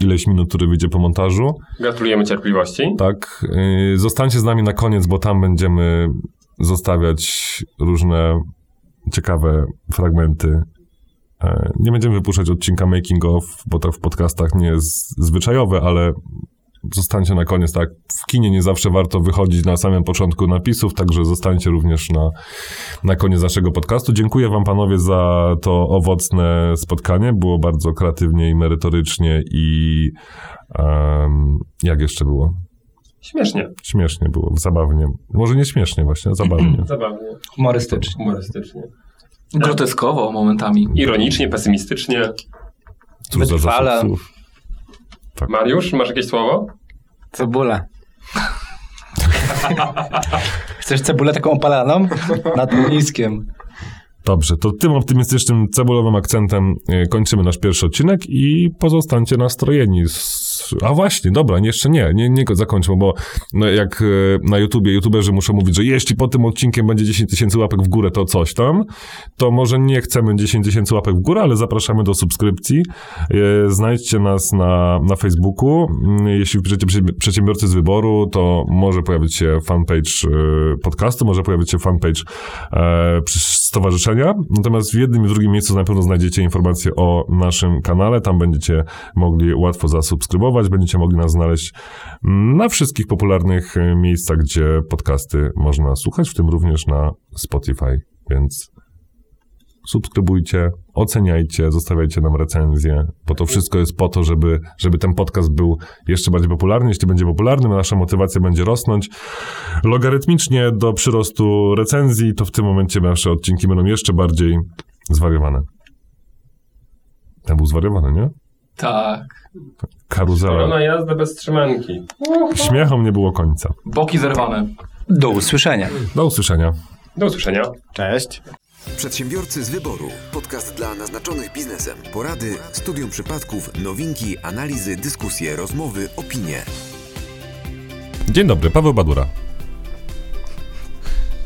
ileś minut, które wyjdzie po montażu. Gratulujemy cierpliwości. Tak. Yy, Zostańcie z nami na koniec, bo tam będziemy zostawiać różne ciekawe fragmenty. E, Nie będziemy wypuszczać odcinka making of, bo to w podcastach nie jest zwyczajowe, ale zostańcie na koniec, tak? W kinie nie zawsze warto wychodzić na samym początku napisów, także zostańcie również na, na koniec naszego podcastu. Dziękuję wam panowie za to owocne spotkanie. Było bardzo kreatywnie i merytorycznie i em, jak jeszcze było? Śmiesznie, Śmiesznie było, zabawnie. Może nie śmiesznie właśnie, zabawnie. zabawnie, Humorystycznie. humorystycznie. Groteskowo momentami. Ironicznie, pesymistycznie. Cóż za Wytrwale. zasób słów. Mariusz, masz jakieś słowo? Cebula. Chcesz cebulę taką opalaną? Nad ogniskiem. Dobrze, to tym optymistycznym cebulowym akcentem e, kończymy nasz pierwszy odcinek i pozostańcie nastrojeni. A właśnie, dobra, jeszcze nie, nie, nie zakończmy, bo no jak e, na YouTubie YouTuberzy muszą mówić, że jeśli po tym odcinkiem będzie 10 tysięcy łapek w górę, to coś tam, to może nie chcemy 10 tysięcy łapek w górę, ale zapraszamy do subskrypcji. E, Znajdźcie nas na, na Facebooku. Mm, Jeśli wpiszecie prze- przedsiębiorcy z wyboru, to może pojawić się fanpage podcastu, może pojawić się fanpage stowarzyszenia. Natomiast w jednym i drugim miejscu na pewno znajdziecie informacje o naszym kanale. Tam będziecie mogli łatwo zasubskrybować, będziecie mogli nas znaleźć na wszystkich popularnych e, miejscach, gdzie podcasty można słuchać, w tym również na Spotify. Więc subskrybujcie, oceniajcie, zostawiajcie nam recenzje, bo to wszystko jest po to, żeby, żeby ten podcast był jeszcze bardziej popularny. Jeśli będzie popularny, nasza motywacja będzie rosnąć logarytmicznie do przyrostu recenzji, to w tym momencie nasze odcinki będą jeszcze bardziej zwariowane. Ten był zwariowany, nie? Tak. Karuzela. Korona jazda bez trzymanki. Śmiechom nie było końca. Boki zerwane. Do usłyszenia. Do usłyszenia. Do usłyszenia. Cześć. Przedsiębiorcy z wyboru. Podcast dla naznaczonych biznesem. Porady, studium przypadków, nowinki, analizy, dyskusje, rozmowy, opinie. Dzień dobry, Paweł Badura.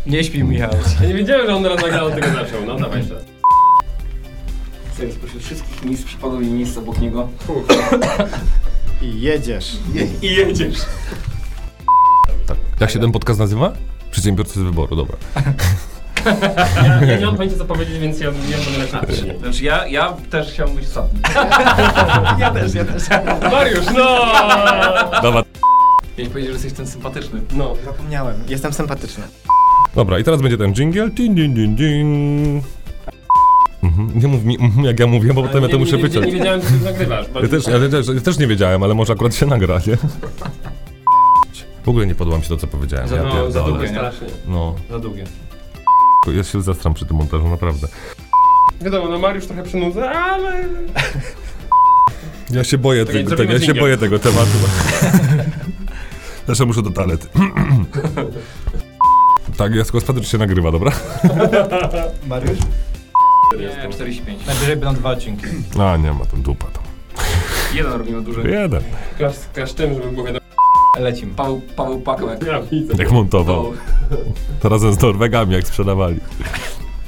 Nie śpi, Michał. Ja nie wiedziałem, że on raz nagrał tego zaczął. No dawaj jeszcze. Sobie spośród wszystkich miejsc przypadło mi miejsce obok niego. I jedziesz. I jedziesz. Tak. Jak się ten podcast nazywa? Przedsiębiorcy z wyboru, dobra. Ja, ja nie mam pojęcia co powiedzieć, więc ja nie będę lepszy. Znaczy ja, ja też chciałbym być ostatni. Ja też, ja też. Mariusz, no! Dobra. Miałeś powiedzieć, że jesteś ten sympatyczny. No. Zapomniałem. Jestem sympatyczny. Dobra, i teraz będzie ten jingle. Din, din, din, din. Mhm. Nie mów mi, mhm, jak ja mówię, bo potem ja to muszę nie, wyciąć. Nie, nie wiedziałem, czy nagrywasz. Ja też, ja, też, ja też nie wiedziałem, ale może akurat się nagra, nie? W ogóle nie podoba mi się to, co powiedziałem. Za, ja no, za pierdolę. długie, nie? strasznie. No, Za długie. Ja się zastram przy tym montażu, naprawdę. Wiadomo, no Mariusz trochę przynudza, ale... Ja się boję, nie tego, ja się boję tego tematu. Zresztą muszę do toalety. tak, ja tylko sprawdzę, czy się nagrywa, dobra? Mariusz? Nie, 45. Najwyżej będą dwa odcinki. A, nie ma tam dupa tam. Jeden robimy duży. Jeden. Klasz, klasz tym, żeby było wiadomo. Lecimy. Paweł, Paweł Pakołek. Ja widzę. Jak montował. To razem z Norwegami, jak sprzedawali.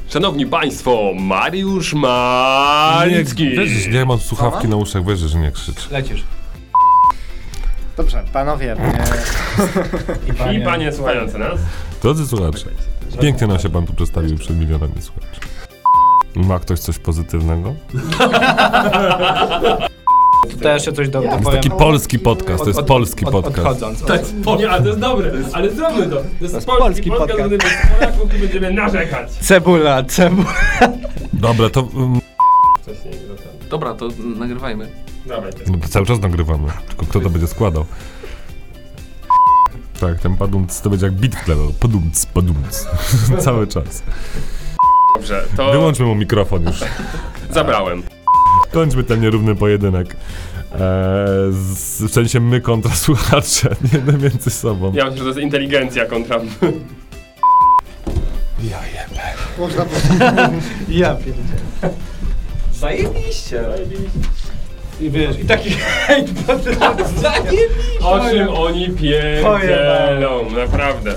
Szanowni Państwo, Mariusz Nie, Malicki. wiesz, nie mam słuchawki na uszach, wiesz, że nie krzycz. Lecisz. Dobrze, panowie. E, I panie słuchające nas. Drodzy słuchacze, pięknie nam się pan tu przedstawił przed milionami słuchaczy. Ma ktoś coś pozytywnego? To jeszcze coś do, To jest dopowiem. taki polski podcast, to jest Od- polski od- podcast. Odchodząc. Od, Nie, ale to jest dobre, ale zróbmy to. To jest, jest polski, polski podcast, podcast. Polaków tu będziemy narzekać. Cebula, cebula. Dobra, to Wcześniej, no tam. Dobra, to nagrywajmy. Dawaj to. no, to cały czas nagrywamy, tylko kto to będzie składał. Tak, ten padumc to będzie jak beat w tle, no. padumc, padumc. cały czas. Dobrze, to Wyłączmy mu mikrofon już. zabrałem. Kończmy ten nierówny pojedynek. Eee, z, w sensie my kontra słuchacze, nie między sobą. Ja myślę, że to jest inteligencja kontra... można Ja pierdzielę. Zajebiście. I wiesz, i taki hejt po Zajebiście. O czym oni pierdzielą, naprawdę.